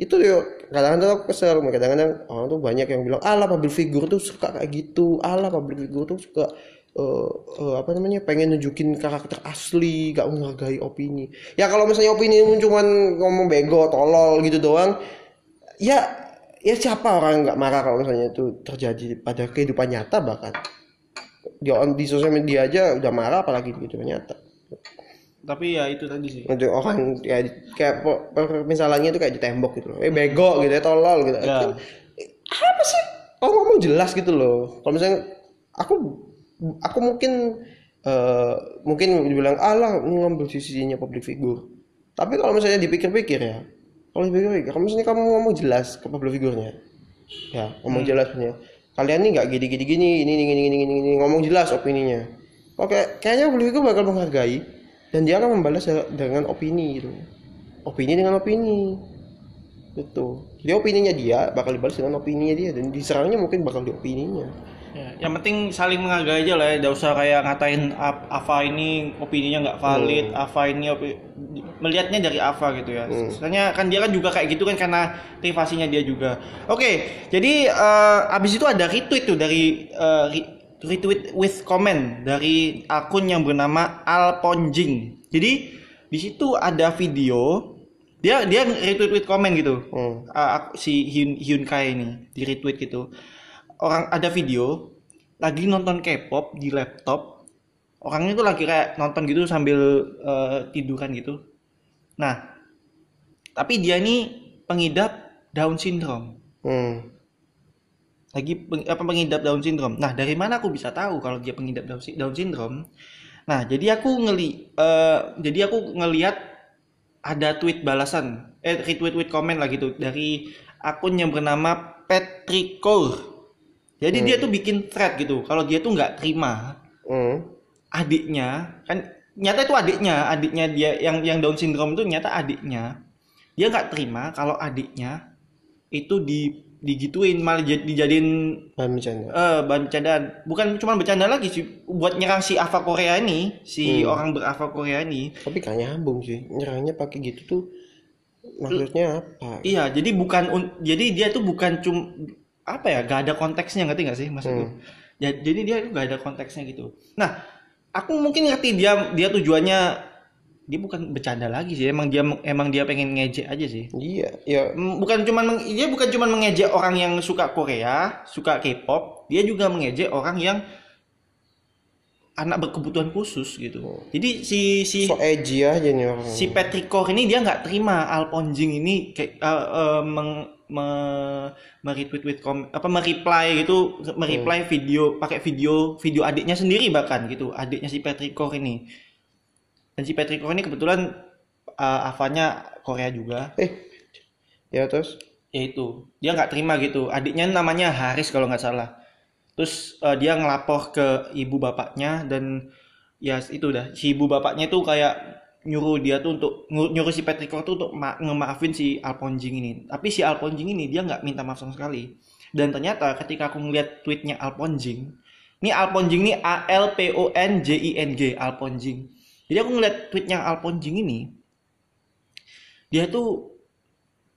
Itu yuk, kadang-kadang aku kesel, kadang-kadang orang tuh banyak yang bilang, alah public figure tuh suka kayak gitu, alah public figure tuh suka eh, eh, apa namanya pengen nunjukin karakter asli, gak menghargai opini. Ya kalau misalnya opini cuman ngomong bego, tolol gitu doang, ya ya siapa orang nggak marah kalau misalnya itu terjadi pada kehidupan nyata bahkan di di sosial media aja udah marah apalagi di nyata tapi ya itu tadi sih. Untuk orang kayak kayak permisalannya itu kayak di tembok gitu loh. Eh bego gitu ya tolol gitu. Ya. apa sih? Oh ngomong jelas gitu loh. Kalau misalnya aku aku mungkin eh, mungkin dibilang alah ngambil sisinya public figure. Tapi kalau misalnya dipikir-pikir ya kalau dipikir-pikir kalau misalnya kamu ngomong jelas ke public figure-nya ya ngomong jelas punya kalian nih nggak gini gini gini ini ini ini ini ini, ini ngomong jelas opininya. Oke kayaknya public figure bakal menghargai dan dia akan membalas dengan opini gitu. Opini dengan opini. Itu jadi opininya dia bakal dibalas dengan opininya dia. Dan diserangnya mungkin bakal di opininya. Ya, yang penting saling menghargai aja lah ya, tidak usah kayak ngatain Ap- Ava ini opininya nggak valid, Ava ini opi- melihatnya dari Ava gitu ya. Soalnya kan dia kan juga kayak gitu kan karena privasinya dia juga. Oke, jadi eh, abis itu ada retweet tuh dari re- retweet with comment dari akun yang bernama Alponjing. Jadi di situ ada video dia dia retweet with comment gitu Hmm. uh, si Hyun Hyun Kai ini di retweet gitu orang ada video lagi nonton K-pop di laptop orangnya tuh lagi kayak nonton gitu sambil eh, tiduran gitu nah tapi dia ini pengidap Down syndrome Hmm. Lagi peng- apa pengidap Down syndrome. Nah, dari mana aku bisa tahu kalau dia pengidap Down, sy- Down syndrome? Nah, jadi aku ngeli eh, jadi aku ngelihat ada tweet balasan, eh retweet tweet komen lah gitu dari akun yang bernama Patrick. Jadi dia tuh bikin thread gitu. Kalau dia tuh nggak terima Hmm. adiknya kan nyata itu adiknya, adiknya dia yang yang Down syndrome itu nyata adiknya. Dia nggak terima kalau adiknya itu di digituin malah jadi- dijadiin Bahan bercanda. eh bahan bercandaan bukan cuma bercanda lagi sih buat nyerang si Ava Korea ini si Hmm. orang berava Korea ini Tapi gak nyambung sih. Nyerangnya pakai gitu tuh maksudnya apa? iya jadi bukan un- jadi dia tuh bukan cum apa ya gak ada konteksnya ngerti gak sih maksudku Hmm. Ya, jadi dia tuh gak ada konteksnya gitu nah aku mungkin ngerti dia dia tujuannya dia bukan bercanda lagi sih emang dia emang dia pengen ngejek aja sih. Iya, ya Mm, bukan cuman meng- dia bukan cuman mengejek orang yang suka Korea, suka K-pop, dia juga mengejek orang yang anak berkebutuhan khusus gitu. Jadi si si so edgy aja nih orang. si Patrick Core ini dia nggak terima Al Ponjing ini kayak eh, eh, meng me, meretweet tweet kom apa mereply gitu mereply video pakai video video adiknya sendiri bahkan gitu adiknya si Patrick Core ini dan si Patrick Core ini kebetulan eh, avanya Korea juga. Eh, ya terus? ya itu. Dia nggak terima gitu. Adiknya namanya Haris kalau nggak salah. Terus eh, dia ngelapor ke ibu bapaknya dan ya itu dah. Si ibu bapaknya tuh kayak nyuruh dia tuh untuk nyuruh si Patrick Core tuh untuk ma- ngemaafin si Alponjing ini. Tapi si Alponjing ini dia nggak minta maaf sama sekali. Dan ternyata ketika aku ngeliat tweetnya Alponjing ini Alponjing ini A L P O N J I N G Alponjing jadi aku ngeliat tweetnya Alponjing ini dia tuh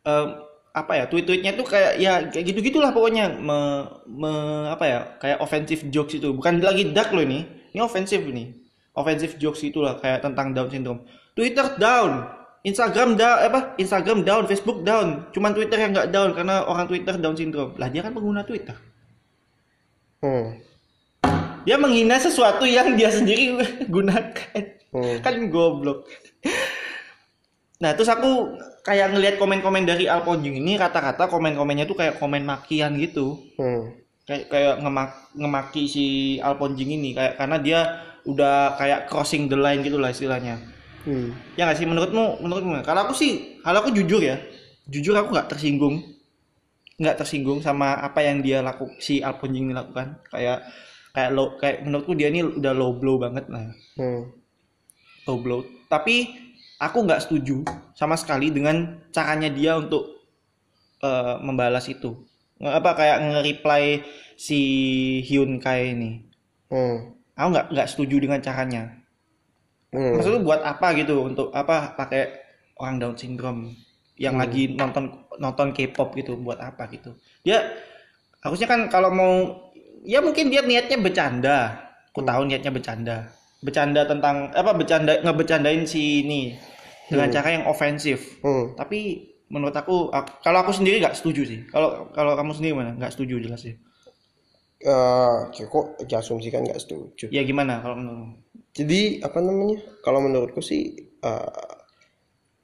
em, apa ya tweet-tweetnya tuh kayak ya kayak gitu gitulah pokoknya me, me- apa ya kayak offensive jokes itu. Bukan lagi dark loh ini ini offensive nih. Offensive jokes itulah kayak tentang Down syndrome. Twitter down Instagram down apa Instagram down Facebook down. Cuman Twitter yang nggak down karena orang Twitter Down syndrome. Lah dia kan pengguna Twitter. Hmm. dia menghina sesuatu yang dia sendiri gunakan Hmm. kan goblok nah terus aku kayak ngelihat komen-komen dari Alponjing ini kata-kata komen-komennya tuh kayak komen makian gitu Hmm. kayak kayak ngemak ngemaki si Alponjing ini kayak karena dia udah kayak crossing the line gitu lah istilahnya Hmm. ya nggak sih menurutmu menurutmu kalau aku sih kalau aku jujur ya jujur aku nggak tersinggung nggak tersinggung sama apa yang dia laku si Alponjing ini lakukan kayak kayak low kayak menurutku dia ini udah low blow banget lah Hmm. Low blow tapi aku nggak setuju sama sekali dengan caranya dia untuk eh, membalas itu. Apa kayak nge-reply si Hyun Kai ini. Hmm. aku nggak nggak setuju dengan caranya. Hmm. maksudnya buat apa gitu? Untuk apa pakai orang Down syndrome yang lagi nonton nonton K-pop gitu buat apa gitu? Dia harusnya kan kalau mau ya mungkin dia niatnya bercanda. Aku tahu niatnya bercanda bercanda tentang apa bercanda ngebecandain si ini dengan cara yang ofensif Hmm. tapi menurut aku ak- kalau aku sendiri nggak setuju sih kalau kalau kamu sendiri mana nggak setuju jelas sih Eh, kok diasumsikan nggak setuju. ya gimana kalau menurut Jadi apa namanya? Kalau menurutku sih eh,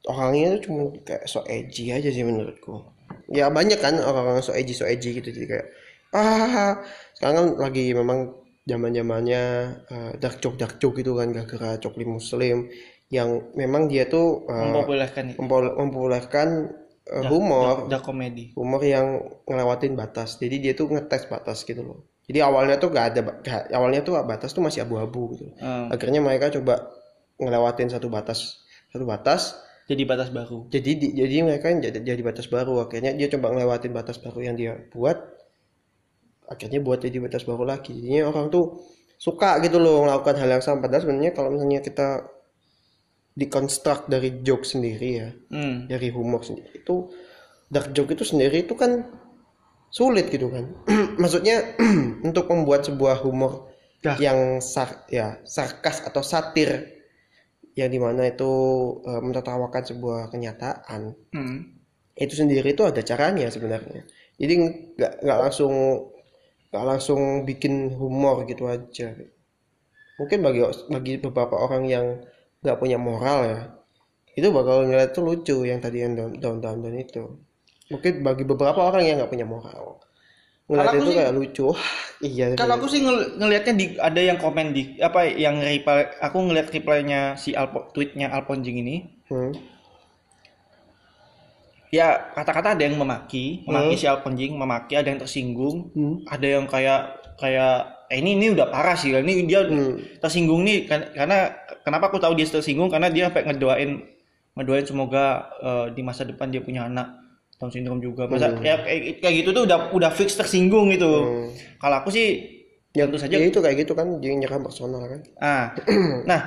orangnya tuh cuma kayak so edgy aja sih menurutku. Ya banyak kan orang-orang so edgy so edgy gitu jadi kayak ah sekarang kan lagi memang zaman zamannya dark joke dark joke gitu kan gara-gara cokli muslim yang memang dia tuh eh, mempopulerkan itu. mempol- mempopulerkan eh, humor. dark komedi. Humor yang ngelewatin batas. Jadi dia tuh ngetes batas gitu loh. Jadi awalnya tuh gak ada gak- awalnya tuh batas tuh masih abu-abu gitu Hmm, akhirnya mereka coba ngelewatin satu batas satu batas. Jadi batas baru. Jadi di- jadi mereka jadi, jadi batas baru. Akhirnya dia coba ngelewatin batas baru yang dia buat akhirnya buat jadi batas baru lagi jadinya orang tuh suka gitu loh melakukan hal yang sama padahal sebenarnya kalau misalnya kita dikonstruk dari joke sendiri ya hmm. dari humor sendiri itu dark joke itu sendiri itu kan sulit gitu kan maksudnya untuk membuat sebuah humor Dark. yang sar ya sarkas atau satir yang di mana itu eh, menertawakan sebuah kenyataan Hmm. itu sendiri itu ada caranya sebenarnya jadi nggak nggak langsung nggak langsung bikin humor gitu aja. Mungkin bagi bagi beberapa orang yang nggak punya moral ya itu bakal ngeliat tuh lucu yang tadi yang down down down, down itu. Mungkin bagi beberapa orang yang nggak punya moral ngeliat itu sih- kayak lucu. Iya Kalau aku sih ngel- ngelihatnya di ada yang komen di apa yang reply aku ngelihat reply-nya si Alpo, tweetnya Alponjing ini. Hmm. Ya kata-kata ada yang memaki, memaki si Alponjing, memaki ada yang tersinggung, Hmm. ada yang kayak kayak eh, ini ini udah parah sih ini dia Hmm. tersinggung nih. Kan- karena kenapa aku tahu dia tersinggung? Karena dia sampai ngedoain ngedoain semoga eh, di masa depan dia punya anak Down syndrome juga. Masa ya kayak, kayak gitu tuh udah udah fix tersinggung gitu. Hmm. kalau aku sih ya, tentu saja ya itu kayak gitu kan dia nyerang personal kan. Ah, nah,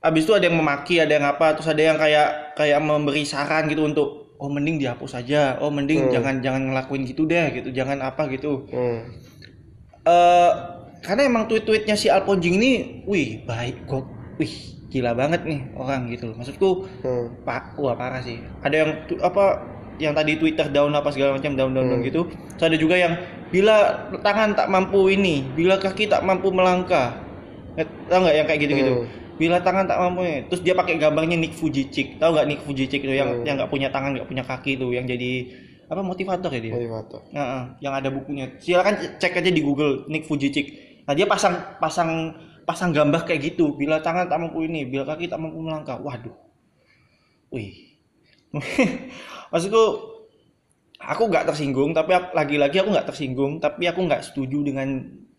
abis itu ada yang memaki, ada yang apa, terus ada yang kayak kayak memberi saran gitu untuk, oh mending dihapus aja, oh mending jangan jangan ngelakuin gitu deh, gitu, jangan apa gitu. hmm. Eh, karena emang tweet-tweetnya si Alponjing ini, wih baik kok, wih gila banget nih orang gitu. loh. Maksudku, Hmm. pak, wah parah sih. Ada yang tu- apa yang tadi Twitter down apa segala macam down down down gitu. Terus ada juga yang bila tangan tak mampu ini, bila kaki tak mampu melangkah. Eh, Tahu nggak yang kayak gitu-gitu? Hmm. Bila tangan tak mampu ini. Terus dia pakai gambarnya Nick Fujicik. Tahu nggak Nick Fujicik itu yang Hmm. yang nggak punya tangan, nggak punya kaki itu yang jadi apa motivator ya dia? motivator yang ada bukunya. Silakan cek aja di Google Nick Fujicik. Nah, dia pasang pasang pasang gambar kayak gitu. Bila tangan tak mampu ini, bila kaki tak mampu melangkah. Waduh. Wih. Maksudku aku nggak tersinggung, tapi ap- lagi-lagi aku nggak tersinggung, tapi aku nggak setuju dengan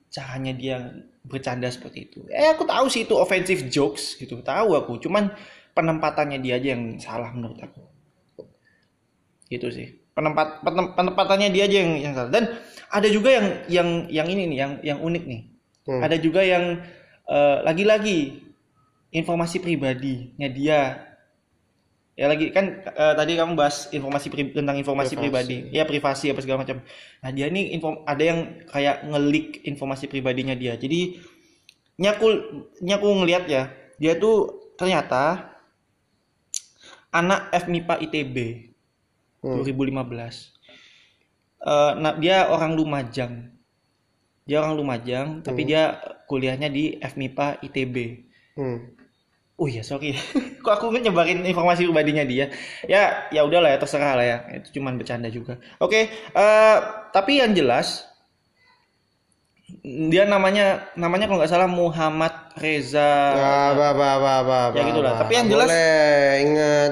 caranya dia bercanda seperti itu. Eh aku tahu sih itu offensive jokes gitu, tahu aku. Cuman penempatannya dia aja yang salah menurut aku. Gitu sih. Penempat penem- penempatannya dia aja yang yang salah. Dan ada juga yang yang yang ini nih, yang yang unik nih. Hmm. Ada juga yang eh, lagi-lagi informasi pribadinya dia. Ya lagi kan eh, tadi kamu bahas informasi pri- tentang informasi Privasi. pribadi, ya privasi apa segala macam. Nah dia nih info ada yang kayak ngelik informasi pribadinya dia. Jadi nyaku nyaku ngelihat ya, dia tuh ternyata anak FMIPA ITB Hmm. 2015. Eh, nah, dia orang Lumajang. Dia orang Lumajang, tapi dia kuliahnya di FMIPA ITB. Hmm. Oh iya, sorry. Kok aku nyebarin informasi pribadinya dia? Ya, ya udahlah ya, terserah lah ya. Itu cuman bercanda juga. Oke, eh, tapi yang jelas dia namanya namanya kalau nggak salah Muhammad Reza. Bah, bah, bah, bah, bah, Ya gitulah. Tapi yang jelas- boleh ingat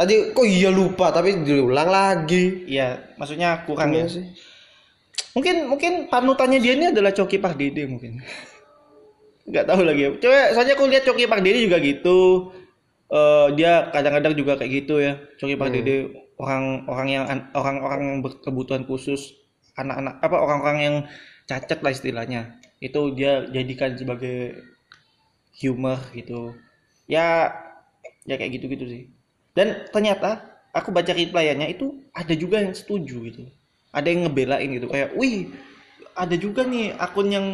tadi kok iya lupa tapi diulang lagi Iya, maksudnya kurang ya. Gimana sih Mungkin mungkin panutannya dia ini adalah Coki Pardede mungkin. Nggak tahu lagi. ya. Coba soalnya aku lihat Coki Pardede juga gitu. Eh dia kadang-kadang juga kayak gitu ya. Coki Pardede orang orang yang orang-orang yang berkebutuhan khusus, anak-anak apa orang-orang yang cacat lah istilahnya. Itu dia jadikan sebagai humor gitu. Ya ya kayak gitu-gitu sih. Dan ternyata aku baca replyannya itu ada juga yang setuju gitu ada yang ngebelain gitu kayak wih ada juga nih akun yang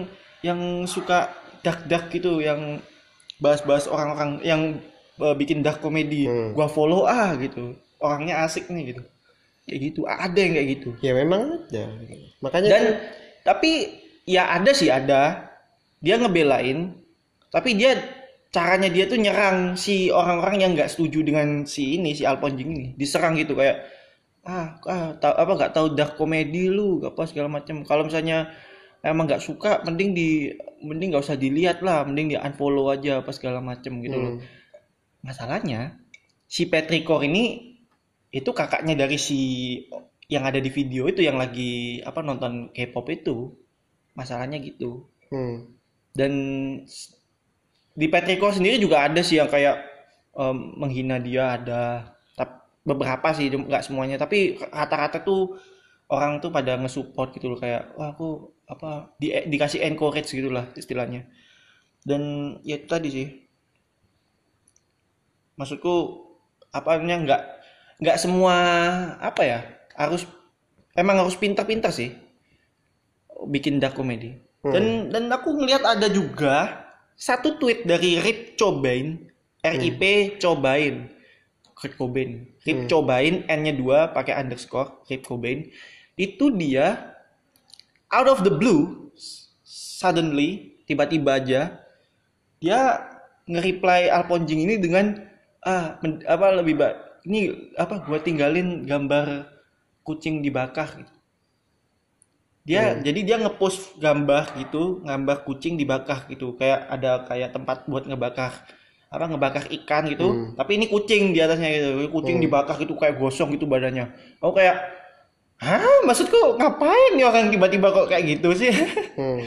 yang suka dark dark gitu yang bahas-bahas orang-orang yang uh, bikin dark komedi. Hmm. gua follow ah gitu. Orangnya asik nih gitu. Kayak gitu ada yang kayak gitu. Ya memang ada. Makanya dan tuh- tapi ya ada sih ada. Dia ngebelain tapi dia caranya dia tuh nyerang si orang-orang yang nggak setuju dengan si ini si Alponjing ini. Diserang gitu kayak ah, ah tahu apa nggak tahu dark komedi lu gak apa segala macam kalau misalnya emang nggak suka mending di mending nggak usah dilihat lah mending di unfollow aja apa segala macam gitu loh Hmm. masalahnya si Petrikor ini itu kakaknya dari si yang ada di video itu yang lagi apa nonton K-pop itu masalahnya gitu Hmm. dan di Petrikor sendiri juga ada sih yang kayak em, menghina dia ada beberapa sih nggak semuanya tapi rata-rata tuh orang tuh pada nge-support gitu loh kayak wah aku apa di, dikasih encourage gitu lah istilahnya. Dan ya itu tadi sih. Maksudku apa namanya nggak nggak semua apa ya harus emang harus pintar-pintar sih bikin dark comedy dan dan aku ngelihat ada juga satu tweet dari Rip Cobain RIP Cobain. Kurt Cobain. Rip Cobain N-nya dua pakai underscore Rip Cobain. Itu dia out of the blue suddenly tiba-tiba aja dia nge-reply Alponjing ini dengan ah men- apa lebih baik ini apa gua tinggalin gambar kucing dibakar gitu. Dia jadi dia ngepost gambar gitu, gambar kucing dibakar gitu. Kayak ada kayak tempat buat ngebakar apa ngebakar ikan gitu. Tapi ini kucing di atasnya gitu. Kucing dibakar gitu kayak gosong gitu badannya. Oh kayak Hah, maksudku ngapain nih orang tiba-tiba kok kayak gitu sih? Hmm.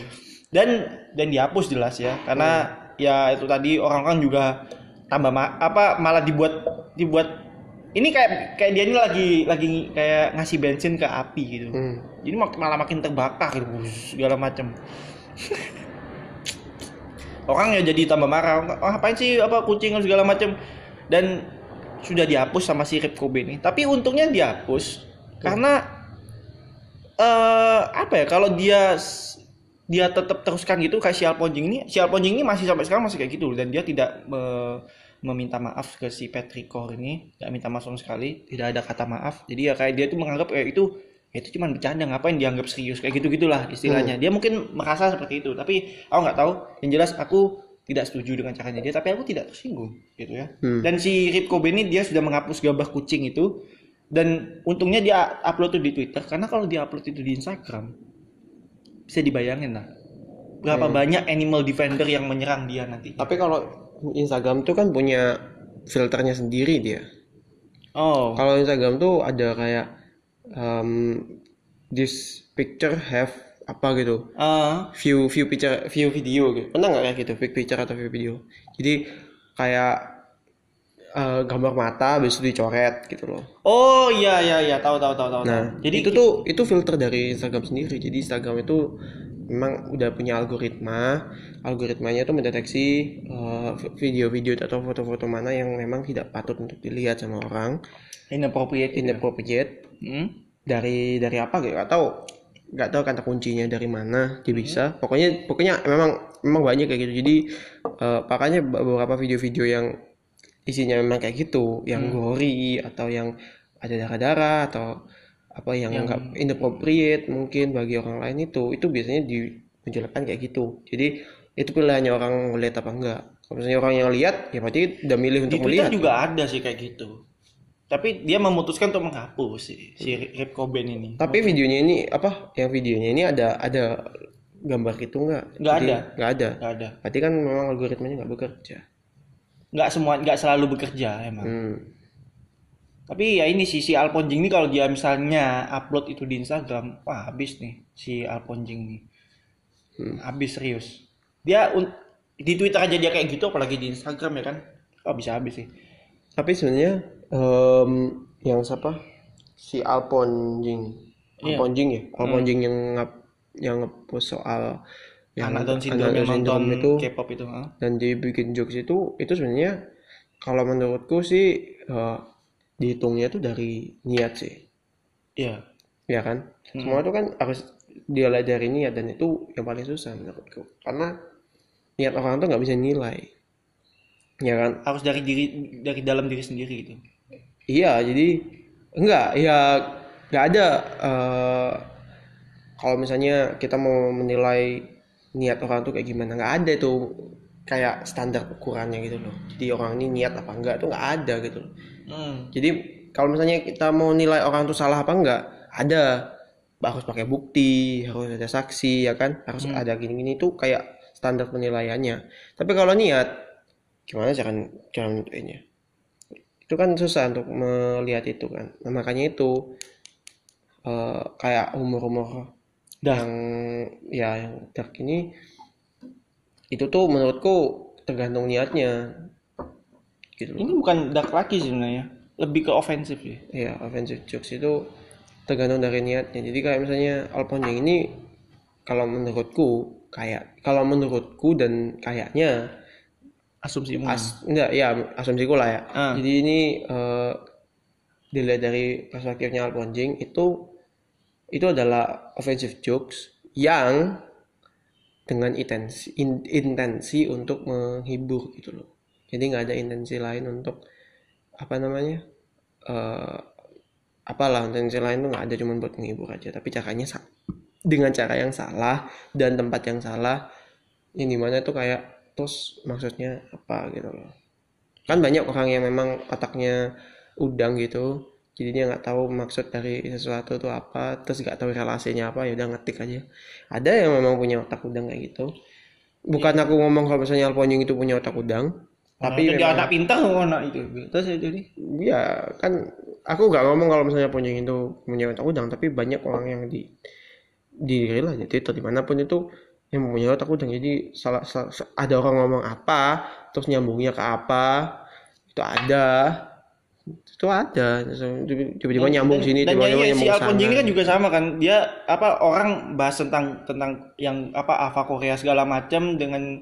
dan dan dihapus jelas ya. Karena ya itu tadi orang-orang juga tambah ma- apa malah dibuat dibuat ini kayak kayak dia ini lagi lagi kayak ngasih bensin ke api gitu. Hmm. jadi mak- malah makin terbakar gitu segala macam orang ya jadi tambah marah. Oh, ngapain sih apa kucing segala macam dan sudah dihapus sama si Rip Cobain ini. Tapi untungnya dihapus karena eh apa ya kalau dia dia tetap teruskan gitu kayak si Alponjing ini si Alponjing ini masih sampai sekarang masih kayak gitu dan dia tidak me- meminta maaf ke si Patrick Core ini tidak minta maaf sama sekali tidak ada kata maaf. Jadi ya kayak dia tuh menganggap kayak itu ya itu cuma bercanda ngapain dianggap serius? Kayak gitu gitulah istilahnya dia mungkin merasa seperti itu tapi aku nggak tahu. Yang jelas aku tidak setuju dengan caranya dia tapi aku tidak tersinggung gitu ya. Hmm. dan si Rip Cobain ini dia sudah menghapus gambar kucing itu dan untungnya dia upload tuh di Twitter karena kalau dia upload itu di Instagram bisa dibayangin lah. Berapa banyak animal defender yang menyerang dia nanti. Tapi kalau Instagram tuh kan punya filternya sendiri dia. oh. Kalau Instagram tuh ada kayak um, this picture have apa gitu. Ah. View view picture view video gitu. Pernah nggak kayak gitu? View picture atau view video? Jadi kayak eh, gambar mata habis itu dicoret gitu loh. Oh iya iya iya. Tahu tahu tahu tahu nah jadi itu tuh itu filter dari Instagram sendiri. Jadi Instagram itu memang udah punya algoritma. Algoritmanya tuh mendeteksi eh, video-video atau foto-foto mana yang memang tidak patut untuk dilihat sama orang. Inappropriate ini inappropriate. Hmm? dari dari apa? Gitu tahu nggak tahu kata kuncinya dari mana dia bisa. Pokoknya pokoknya memang memang banyak kayak gitu. Jadi eh, makanya beberapa video-video yang isinya memang kayak gitu yang gori atau yang ada darah-darah atau apa yang nggak inappropriate mungkin bagi orang lain itu itu biasanya dimunculkan kayak gitu jadi itu pilihannya orang ngeliat apa enggak kalau misalnya orang yang lihat ya berarti udah milih di untuk Twitter melihat juga ada sih kayak gitu tapi dia memutuskan untuk menghapus sih si Rip Cobain ini Tapi videonya ini apa? Yang videonya ini ada ada gambar gitu nggak? Nggak Jadi, ada. Nggak ada. nggak ada Berarti kan memang algoritmanya nggak bekerja. Nggak semua nggak selalu bekerja emang Hmm. Tapi ya ini sih si Alponjing ini kalau dia misalnya upload itu di Instagram, wah habis nih si Alponjing nih. Habis serius. Dia di Twitter aja dia kayak gitu apalagi di Instagram ya kan. Oh bisa habis sih. Tapi sebenarnya em, yang siapa? Si Alponjing. Iya. Alponjing ya. Alponjing yang ngap yang ngepost soal yang Anak Down syndrome yang nonton itu K-pop itu. ah. dan dia bikin jokes itu itu sebenarnya kalau menurutku sih eh, dihitungnya tuh dari niat sih. Iya. ya kan semua itu kan harus dia lihat dari niat dan itu yang paling susah menurutku karena niat orang tuh nggak bisa nilai ya kan Harus dari diri dari dalam diri sendiri gitu. iya jadi enggak ya nggak ada eh, kalau misalnya kita mau menilai niat orang tuh kayak gimana nggak ada tuh kayak standar ukurannya gitu loh jadi orang ini niat apa enggak tuh nggak ada gitu loh Hmm. Jadi kalau misalnya kita mau nilai orang itu salah apa enggak, ada harus pakai bukti, harus ada saksi, ya kan? Harus ada gini-gini itu kayak standar penilaiannya. Tapi kalau niat, gimana cara cara nentuinnya? Itu kan susah untuk melihat itu kan. Nah, makanya itu eh, kayak umur-umur yang ya yang dark ini itu tuh menurutku tergantung niatnya gitu. Ini bukan dark lagi sebenarnya. Lebih ke ofensif sih. Iya, offensive jokes itu tergantung dari niatnya. Jadi kayak misalnya Alponjing ini kalau menurutku kayak kalau menurutku dan kayaknya Asumsi as enggak ya asumsiku lah ya. Ah. Jadi ini eh, dilihat dari perspektifnya Alponjing itu itu adalah offensive jokes yang dengan intensi in- intensi untuk menghibur gitu loh. Jadi nggak ada intensi lain untuk apa namanya eh apalah intensi lain tuh nggak ada cuma buat menghibur aja. Tapi caranya dengan cara yang salah dan tempat yang salah yang di mana itu kayak terus maksudnya apa gitu loh kan banyak orang yang memang otaknya udang gitu jadi dia nggak tahu maksud dari sesuatu itu apa terus nggak tahu relasinya apa ya udah ngetik aja. Ada yang memang punya otak udang kayak gitu. Bukan aku ngomong kalau misalnya Alponjing itu punya otak udang tapi jadi memang- anak pintar kok anak itu. Terus ya jadi ya kan aku nggak ngomong kalau misalnya Ponjing itu punya otak udang tapi banyak orang yang di di real aja Twitter di mana pun itu yang mempunyai otak udang. Jadi salah, salah- ada orang ngomong apa terus nyambungnya ke apa itu ada itu ada. Tiba-tiba nyambung sini dan tiba-tiba ya, si nyambung Alfonso ini sana. kan juga sama kan. Dia apa orang bahas tentang tentang yang apa Ava Korea segala macam dengan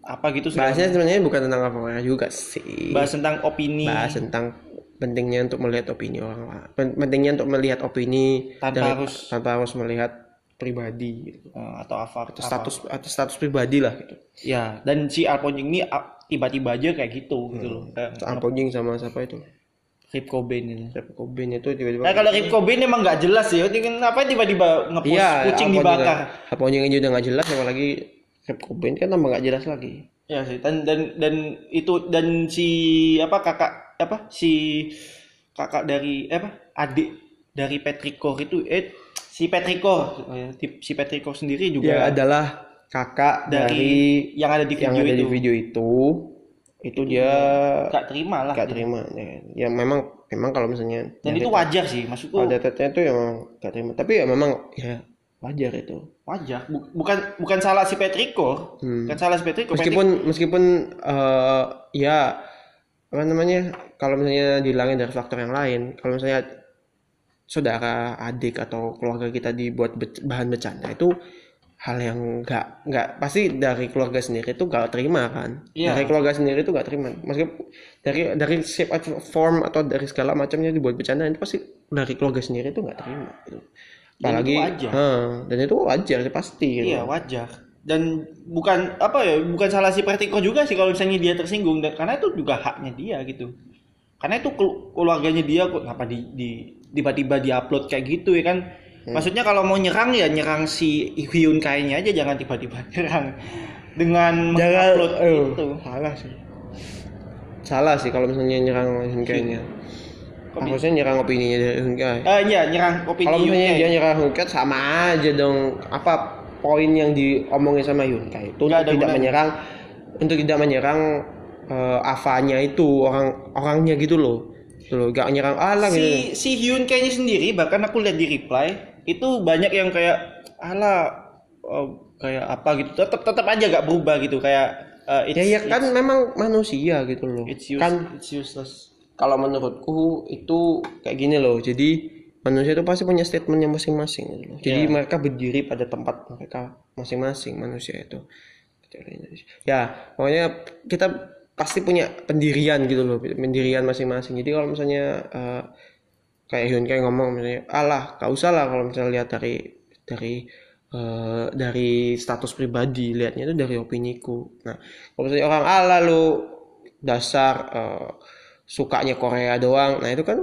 apa gitu bahasnya sebenarnya bukan tentang apa juga sih. Bahas tentang opini. Bahas tentang pentingnya untuk melihat opini orang pentingnya untuk melihat opini Tanpa dari- harus- tanpa harus melihat pribadi gitu. eh, atau apa atau status atau status pribadi lah gitu. Ya dan si Alfonso ini tiba-tiba aja kayak gitu gitu loh. Kayak Apojing sama siapa itu Rip Cobain ini. Kurt Cobain itu tiba-tiba Nah kalau Rip Cobain emang nggak jelas ya, kenapa tiba-tiba ngepost iya kucing dibakar? aja- Apojing aja udah nggak jelas apalagi Kurt Cobain kan tambah nggak jelas lagi. Ya sih, dan dan dan itu dan si apa kakak apa si kakak dari eh, apa adik dari Petrikor itu eh si Petrikor eh, ti- si Petrikor sendiri dia juga adalah kakak dari, dari, yang ada di yang video ada itu. di video itu itu dia nggak terima lah nggak terima ya, ya memang memang kalau misalnya dan itu wajar sih maksudku. Kalau data itu ya memang nggak terima. Tapi ya memang ya wajar itu. Wajar. Bu- bukan bukan salah si Petrikor Hmm. bukan salah si Petrikor meskipun meskipun eh, ya apa namanya kalau misalnya dihilangin dari faktor yang lain kalau misalnya saudara adik atau keluarga kita dibuat bahan bercanda itu hal yang nggak nggak pasti dari keluarga sendiri itu nggak terima kan Iya. dari keluarga sendiri itu nggak terima meskipun dari dari shape atau form atau dari segala macamnya dibuat bercanda itu pasti dari keluarga sendiri itu nggak terima gitu. Dan apalagi itu wajar. Hah, dan itu wajar sih pasti gitu. Iya wajar. Dan bukan apa ya, bukan salah si Vertigo juga sih kalau misalnya dia tersinggung dan karena itu juga haknya dia gitu. Karena itu kelu- keluarganya dia kok kenapa di, di tiba-tiba diupload kayak gitu ya kan. Maksudnya kalau mau nyerang ya nyerang si Hyun kayaknya aja jangan tiba-tiba nyerang dengan mengupload eh, itu. salah sih. Salah sih kalau misalnya nyerang Hyunkainya. Kopi- harusnya nyerang opininya dari Hyunkai Eh iya nyerang opini kalau misalnya Hyun dia nyerang Hyunkai sama aja dong. Apa poin yang diomongin sama itu Nggak ada untuk tidak gunanya. menyerang untuk tidak menyerang eh, Avanya itu orang orangnya gitu loh. Gitu loh gak nyerang alah gitu. si si Hyun kayaknya sendiri bahkan aku lihat di reply itu banyak yang kayak ala oh, kayak apa gitu. Tetap tetap aja gak berubah gitu kayak uh, ya ya kan memang manusia gitu loh. It's, use, kan it's useless. kalau menurutku itu kayak gini loh. Jadi manusia itu pasti punya statementnya masing-masing gitu loh. jadi Ya. mereka berdiri pada tempat mereka masing-masing manusia itu. Ya pokoknya kita pasti punya pendirian gitu loh pendirian masing-masing. Jadi kalau misalnya eh, kayak Hyun kayak ngomong misalnya alah gak usah lah kalau misalnya lihat dari dari eh, dari status pribadi lihatnya itu dari opiniku. Nah kalau misalnya orang alah lu dasar eh, sukanya Korea doang. Nah itu kan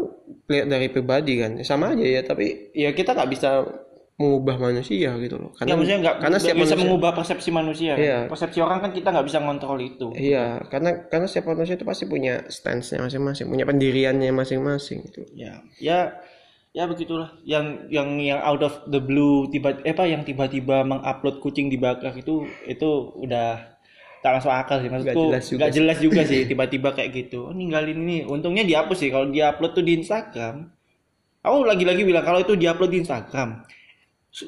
lihat dari pribadi kan sama aja ya tapi ya kita nggak bisa mengubah manusia gitu loh. Ya karena maksudnya nggak karena nggak setiap bisa manusia mengubah persepsi manusia kan? Iya. persepsi orang kan kita nggak bisa ngontrol itu. Iya karena karena setiap manusia itu pasti punya stance-nya masing-masing punya pendiriannya masing-masing gitu. Ya ya ya begitulah. Yang yang yang out of the blue tiba eh apa yang tiba-tiba mengupload kucing dibakar itu itu udah tak masuk akal sih. Maksudku jelas juga nggak jelas juga sih tiba-tiba kayak gitu. Oh, ninggalin ini. Untungnya dihapus sih. Kalau diupload tuh di Instagram. Aku lagi-lagi bilang kalau itu diupload di Instagram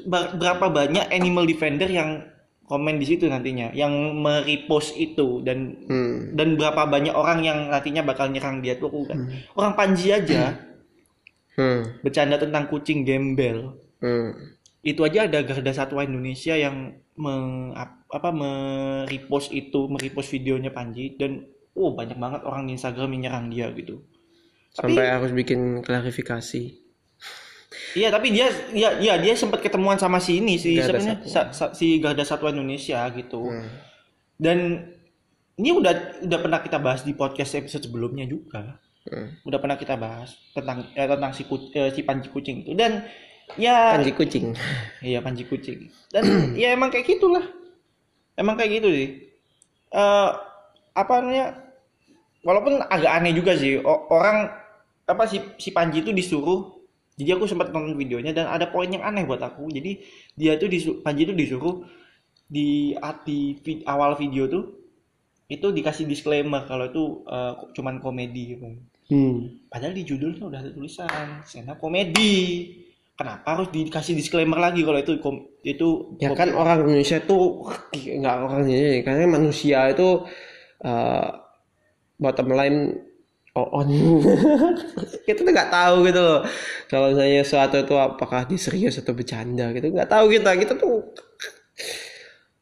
berapa banyak animal defender yang komen di situ nantinya yang merepost itu dan hmm. dan berapa banyak orang yang nantinya bakal nyerang dia tuh kan orang Panji aja Hmm. bercanda tentang kucing gembel Hmm. itu aja ada garda satwa Indonesia yang meng, ap- apa merepost itu merepost videonya Panji dan oh banyak banget orang di Instagram yang nyerang dia gitu Tapi- sampai harus bikin klarifikasi iya tapi dia ya ya dia sempat ketemuan sama si ini si sebenarnya sa- sa- si garda satwa Indonesia gitu Hmm. dan ini udah udah pernah kita bahas di podcast episode sebelumnya juga Hmm. udah pernah kita bahas tentang eh, tentang si eh, si Panji kucing itu dan ya Panji kucing Iya panji kucing. Dan ya emang kayak gitulah. emang kayak gitu sih eh apa namanya walaupun agak aneh juga sih orang apa si si Panji itu disuruh jadi aku sempat nonton videonya dan ada poin yang aneh buat aku jadi dia tuh disuruh Panji itu disuruh di di vi- awal video tuh itu dikasih disclaimer kalau itu eh, cuman komedi gitu. Hmm. Padahal di judulnya udah ada tulisan stand up komedi. Kenapa harus dikasih disclaimer lagi kalau itu kom- itu Ya kan orang Indonesia tuh nggak orang ini karena manusia itu eh, bottom line on kita tuh nggak tahu gitu loh kalau misalnya sesuatu itu apakah diserius atau bercanda gitu nggak tahu kita kita tuh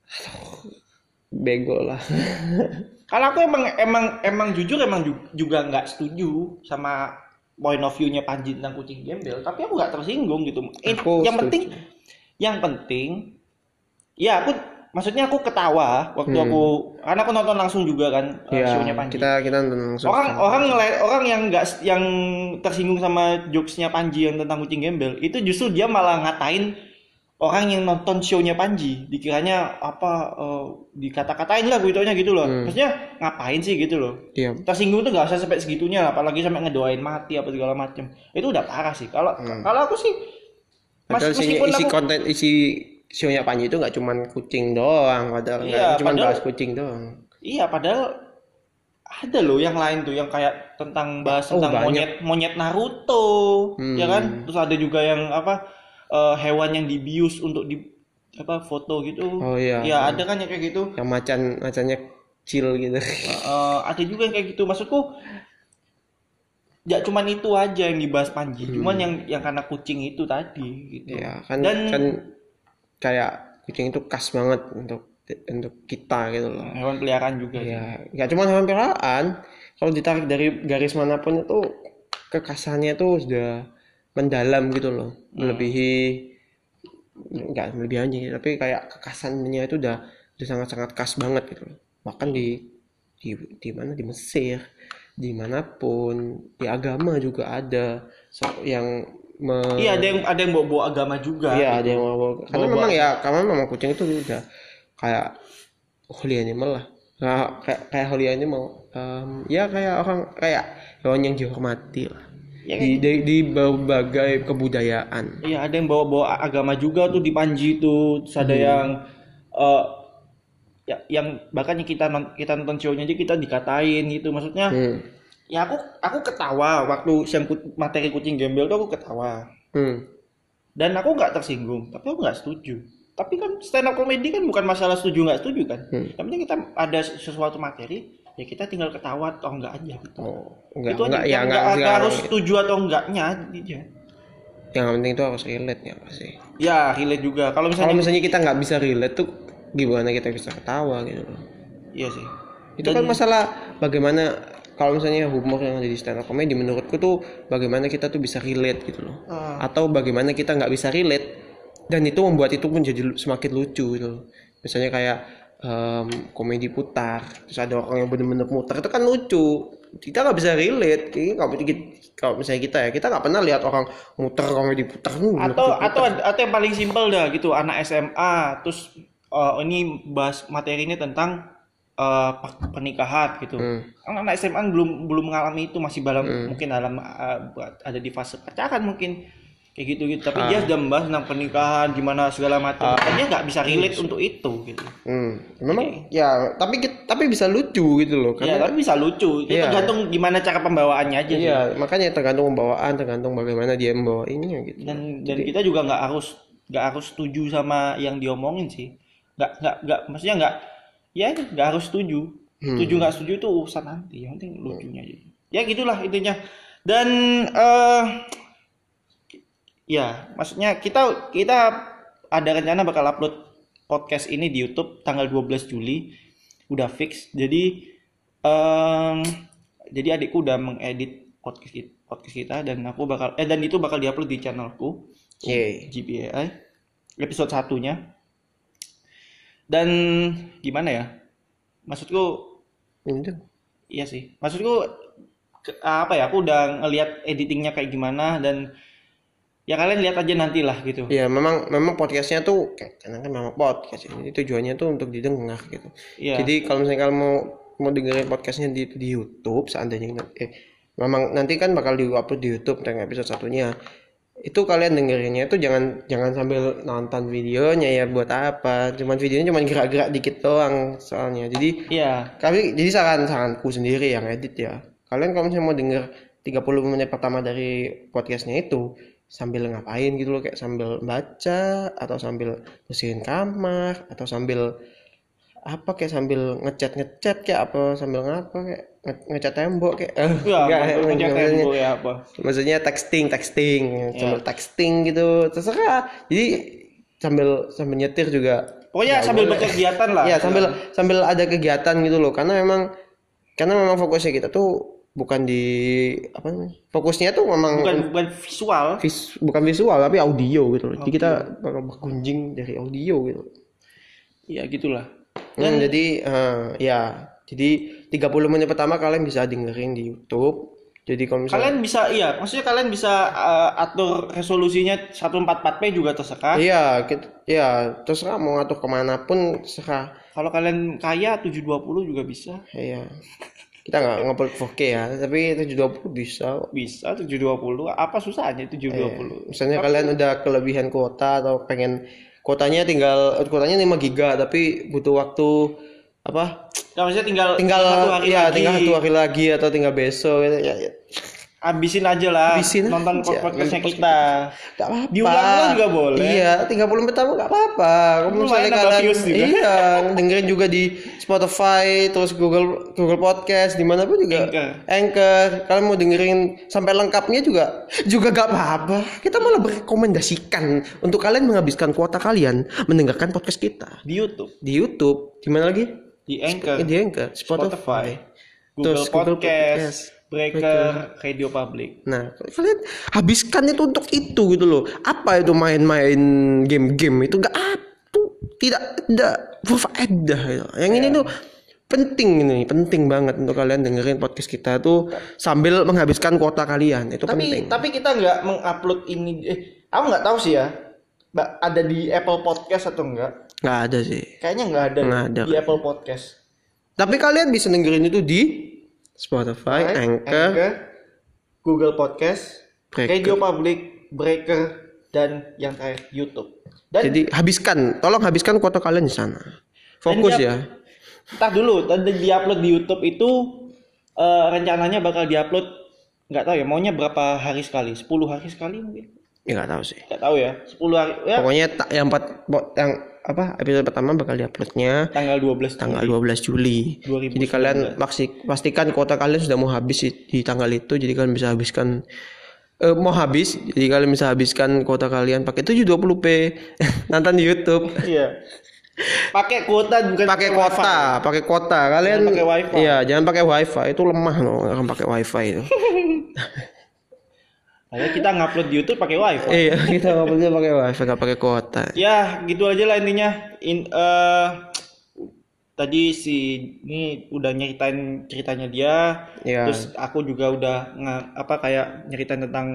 Aduh, bego lah Kalau aku emang emang emang jujur emang ju- juga nggak setuju sama point of view-nya Panji tentang kucing gembel, tapi aku nggak tersinggung gitu. Eh, Aku yang setuju. penting yang penting ya aku maksudnya aku ketawa waktu Hmm. aku karena aku nonton langsung juga kan uh, ya show-nya Panji. kita kita nonton langsung orang orang ngele- orang yang nggak yang tersinggung sama jokesnya Panji yang tentang kucing gembel itu justru dia malah ngatain orang yang nonton show-nya Panji dikiranya apa eh, dikata-katain lah videonya gitu loh Hmm. maksudnya ngapain sih gitu loh Iya. tersinggung tuh nggak usah sampai segitunya apalagi sampai ngedoain mati apa segala macem itu udah parah sih kalau Hmm. kalau aku sih mas, Padahal meskipun isi aku konten isi show-nya Panji itu nggak cuman kucing doang, padahal Iya, cuman padahal- bahas kucing doang. iya padahal ada loh yang lain tuh yang kayak tentang bahas Oh, tentang banyak. monyet monyet Naruto Hmm. ya kan terus ada juga yang apa eh, hewan yang dibius untuk di apa foto gitu Oh iya. ya ada kan yang kayak gitu Yang macan macannya kecil gitu. Ada juga yang kayak gitu maksudku ya cuman itu aja yang dibahas Panji cuman yang yang karena kucing itu tadi gitu ya kan Dan- kan kayak kucing itu khas banget untuk untuk kita gitu loh. hewan peliharaan juga sih. Ya, nggak cuma hewan peliharaan. Kalau ditarik dari garis mana pun itu kekasannya itu sudah mendalam gitu loh, melebihi nggak melebihi tapi kayak kekasannya itu udah udah sangat-sangat khas banget gitu loh. Bahkan di di di mana di Mesir, di mana pun di agama juga ada so- yang me- iya ada yang ada yang bawa bawa agama juga Iya, ada yang mau karena Bawa- memang ya karena memang kucing itu udah kayak holy animal lah. Nah, kayak kayak holy animal. Em, ya kayak orang kayak hewan yang dihormati lah. Ya, di, di, di berbagai kebudayaan. Iya, ada yang bawa-bawa agama juga tuh di Panji tuh. Terus ada Hmm. yang eh ya yang bahkan yang kita non- kita nonton show-nya aja kita dikatain gitu. Maksudnya Hmm. Ya aku aku ketawa waktu ku- materi kucing gembel tuh aku ketawa. Hmm. Dan aku nggak tersinggung, tapi aku nggak setuju. Tapi kan stand up comedy kan bukan masalah setuju nggak setuju kan. Hmm. Yang penting kita ada sesuatu materi, ya kita tinggal ketawa atau enggak aja gitu. Oh, enggak itu aja enggak ya yang enggak, nggak- nggak enggak- harus setuju atau enggaknya aja. yang penting itu harus relate ya pasti. Ya, relate juga. Kalau misalnya Kalau misalnya kita nggak bisa relate tuh gimana kita bisa ketawa gitu loh. iya sih. Itu kan masalah bagaimana kalau misalnya humor yang ada di stand up comedy menurutku tuh bagaimana kita tuh bisa relate gitu loh. Ah. Atau bagaimana kita nggak bisa relate dan itu membuat itu menjadi lu- semakin lucu gitu loh. Misalnya kayak em, komedi putar, terus ada orang yang bener-bener muter itu kan lucu. Kita nggak bisa relate. Kayaknya kalau kalau misalnya kita ya, kita nggak pernah lihat orang muter komedi putar. Hmm, atau atau atau yang paling simpel dah gitu anak SMA terus eh, ini bahas materinya tentang eh, pe- pernikahan gitu. Hmm. Anak SMA belum belum mengalami itu masih dalam mungkin dalam eh, ada di fase pacaran mungkin kayak gitu gitu tapi dia sudah membahas tentang pernikahan gimana segala macam. Dan dia nggak bisa relate untuk itu gitu. Hmm, memang ya tapi tapi bisa lucu gitu loh ya karena tapi bisa lucu. Itu Iya. tergantung gimana cara pembawaannya aja sih. Iya, makanya tergantung pembawaan, tergantung bagaimana dia membawa ini ya gitu. dan dan kita juga nggak harus nggak harus setuju sama yang diomongin sih. Nggak nggak nggak maksudnya nggak ya nggak harus setuju. Setuju nggak setuju itu urusan nanti. Yang penting lucunya aja. Ya gitulah intinya. Dan eh ya maksudnya kita kita ada rencana bakal upload podcast ini di YouTube tanggal 12 Juli. Udah fix. Jadi em, jadi adikku udah mengedit podcast kita, podcast kita dan aku bakal eh dan itu bakal diupload di channelku. Yeay. GPAI episode satunya dan gimana ya? Maksudku Itu. iya sih. Maksudku ke- apa ya aku udah ngelihat editingnya kayak gimana dan ya kalian lihat aja nantilah gitu. Ya memang memang podcastnya tuh kayak karena kan memang podcast ini tujuannya tuh untuk didengar gitu. Iya. jadi kalau misalnya kalian mau mau dengerin podcastnya di, di YouTube seandainya eh memang nanti kan bakal diupload di YouTube dengan episode satunya itu kalian dengerinnya itu jangan jangan sambil nonton videonya ya buat apa? Cuman videonya cuman gerak-gerak dikit doang soalnya. Jadi Iya. kami jadi saran saranku sendiri yang edit ya. Kalian kalau misalnya mau denger 30 menit pertama dari podcastnya itu sambil ngapain gitu loh? Kayak sambil baca atau sambil bersihin kamar atau sambil apa kayak sambil ngecat ngecat kayak apa sambil ngapa kayak nge- ngecat tembok kayak eh, Ya, enggak, pencet tembok ya apa. maksudnya texting texting Ya. sambil texting gitu terserah jadi sambil sambil nyetir juga Pokoknya Ya, sambil boleh. berkegiatan lah. Iya sambil sambil ada kegiatan gitu loh karena memang karena memang fokusnya kita tuh bukan di apa namanya fokusnya tuh memang bukan bukan visual. vis- bukan visual tapi audio gitu loh. Jadi kita bakal berkunjing dari audio gitu. Ya gitulah. Hmm, jadi eh, ya jadi 30 menit pertama kalian bisa dengerin di YouTube. Jadi kalau misalnya Kalian bisa iya, maksudnya kalian bisa uh, atur resolusinya 144p juga terserah. iya kita, ya terserah mau ngatur ke mana pun terserah. Kalau kalian kaya 720 juga bisa. Iya. Kita nggak ngupload 4K ya, tapi 720 bisa. Bisa 720. Apa susahnya 720? Misalnya kalian udah kelebihan kuota atau pengen kuotanya tinggal kuotanya 5 giga tapi butuh waktu apa? Nah, maksudnya tinggal Tinggal satu hari ya lagi. tinggal satu hari lagi atau tinggal besok gitu ya. ya. Habisin aja lah. Habisin nonton aja. podcastnya kita. Gak apa-apa. Diulang-ulang juga boleh. Iya, 30 menit pertama gak apa-apa. Lumayan misalnya kalian juga. iya, dengerin juga di Spotify, terus Google Google Podcast, di mana pun juga. Anchor. Anchor. Kalian mau dengerin sampai lengkapnya juga juga gak apa-apa. Kita malah merekomendasikan untuk kalian menghabiskan kuota kalian mendengarkan podcast kita Di YouTube, di YouTube. Di mana lagi? di Anchor, Di Anchor, Spotify. Spotify, Google Terus Google Podcast, Podcast, Breaker, Radio Public. Nah, kalian habiskan itu untuk itu gitu loh. Apa itu main-main game-game itu gak apa tidak tidak berfaedah gitu. Yang ini tuh penting ini, penting banget untuk kalian dengerin podcast kita tuh sambil menghabiskan kuota kalian. Itu Tapi penting. tapi kita nggak mengupload ini. Eh, aku nggak tahu sih ya. Ada di Apple Podcast atau enggak? nggak ada sih. Kayaknya nggak ada, Nggak ada. di Apple Podcast. Tapi kalian bisa dengerin itu di Spotify, Anchor, Google Podcast, Breaker. Radio Public, Breaker, dan yang terakhir YouTube. Dan Jadi habiskan, tolong habiskan kuota kalian di sana. Fokus ya. Entar dulu, dan di-upload di YouTube itu eh, rencananya bakal diupload nggak tahu ya, maunya berapa hari sekali? 10 hari sekali mungkin? Ya nggak tahu sih. Nggak tahu ya, 10 hari ya Pokoknya tak yang empat yang apa episode pertama bakal diuploadnya tanggal 12 tanggal 12 Juli. 2019. Jadi kalian maksi- pastikan kuota kalian sudah mau habis di, di tanggal itu jadi kalian bisa habiskan eh, mau habis jadi kalian bisa habiskan kuota kalian pakai 720p nonton di YouTube. Iya. Pakai kuota bukan Pakai kuota, pakai kuota. Kalian Jangan pakai wifi. Iya, jangan pakai wifi. Itu lemah loh orang pakai wifi itu. Makanya kita ngupload di YouTube pakai wifi. iya, kita boleh pakai wifi, nggak pakai kuota. Ya, gitu aja lah intinya. In, eh, tadi si ini udah nyeritain ceritanya dia. Iya. Terus aku juga udah nge- apa kayak nyeritain tentang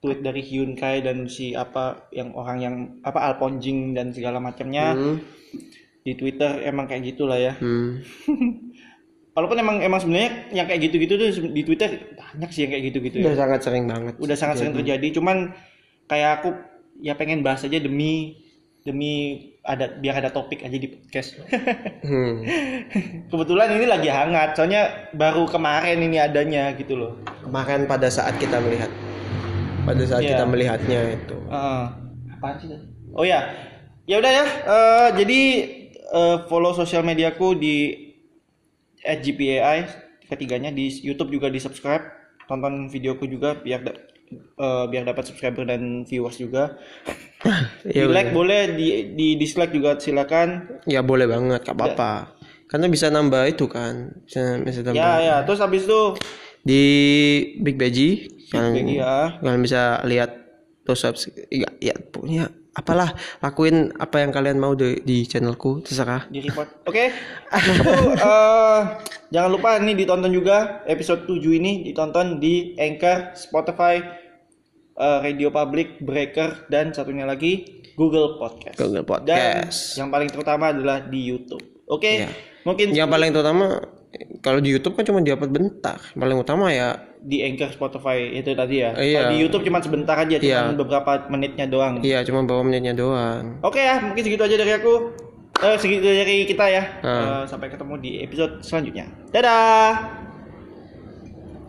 tweet dari Hyun Kai dan si apa yang orang yang apa Alponjing dan segala macamnya Hmm. di Twitter emang kayak gitulah ya. Hmm. Walaupun emang emang sebenarnya yang kayak gitu-gitu tuh di Twitter banyak sih yang kayak gitu-gitu ya. Udah sangat sering banget. Udah sangat sering terjadi. Cuman kayak aku ya pengen bahas aja demi demi ada biar ada topik aja di podcast. Hmm. Kebetulan ini lagi hangat, soalnya baru kemarin ini adanya gitu loh. Kemarin pada saat kita melihat pada saat Iya. kita melihatnya itu. Heeh. apaan sih? Oh ya, ya udah ya. Eh, jadi eh, follow sosial mediaku di @gpai ketiganya di YouTube juga di subscribe, tonton videoku juga biar da- eh, biar dapat subscriber dan viewers juga. di Ya, like boleh, di di dislike juga silakan. ya boleh banget, gak apa-apa. Karena bisa nambah itu kan, bisa bisa nambah. Ya ya, terus habis itu Di Big Beji, kalian, Beji, ya. kalian bisa lihat terus subs- ya, ya pokoknya apalah lakuin apa yang kalian mau di, di channelku terserah. di report. Oke. Itu eh, jangan lupa nih ditonton juga episode 7 ini ditonton di Anchor, Spotify, eh, Radio Public, Breaker, dan satunya lagi Google Podcast. Google Dan Podcast. yang paling terutama adalah di YouTube. Oke, Iya. mungkin Yang paling terutama kalau di YouTube kan cuma diupload bentar. Paling utama ya di Anchor, Spotify itu tadi ya. Iya. Di YouTube cuma sebentar aja, cuma Iya. beberapa menitnya doang. iya cuma beberapa menitnya doang. Oke ya, mungkin segitu aja dari aku. Eh, segitu dari kita ya. Ah. Eh, sampai ketemu di episode selanjutnya. Dadah.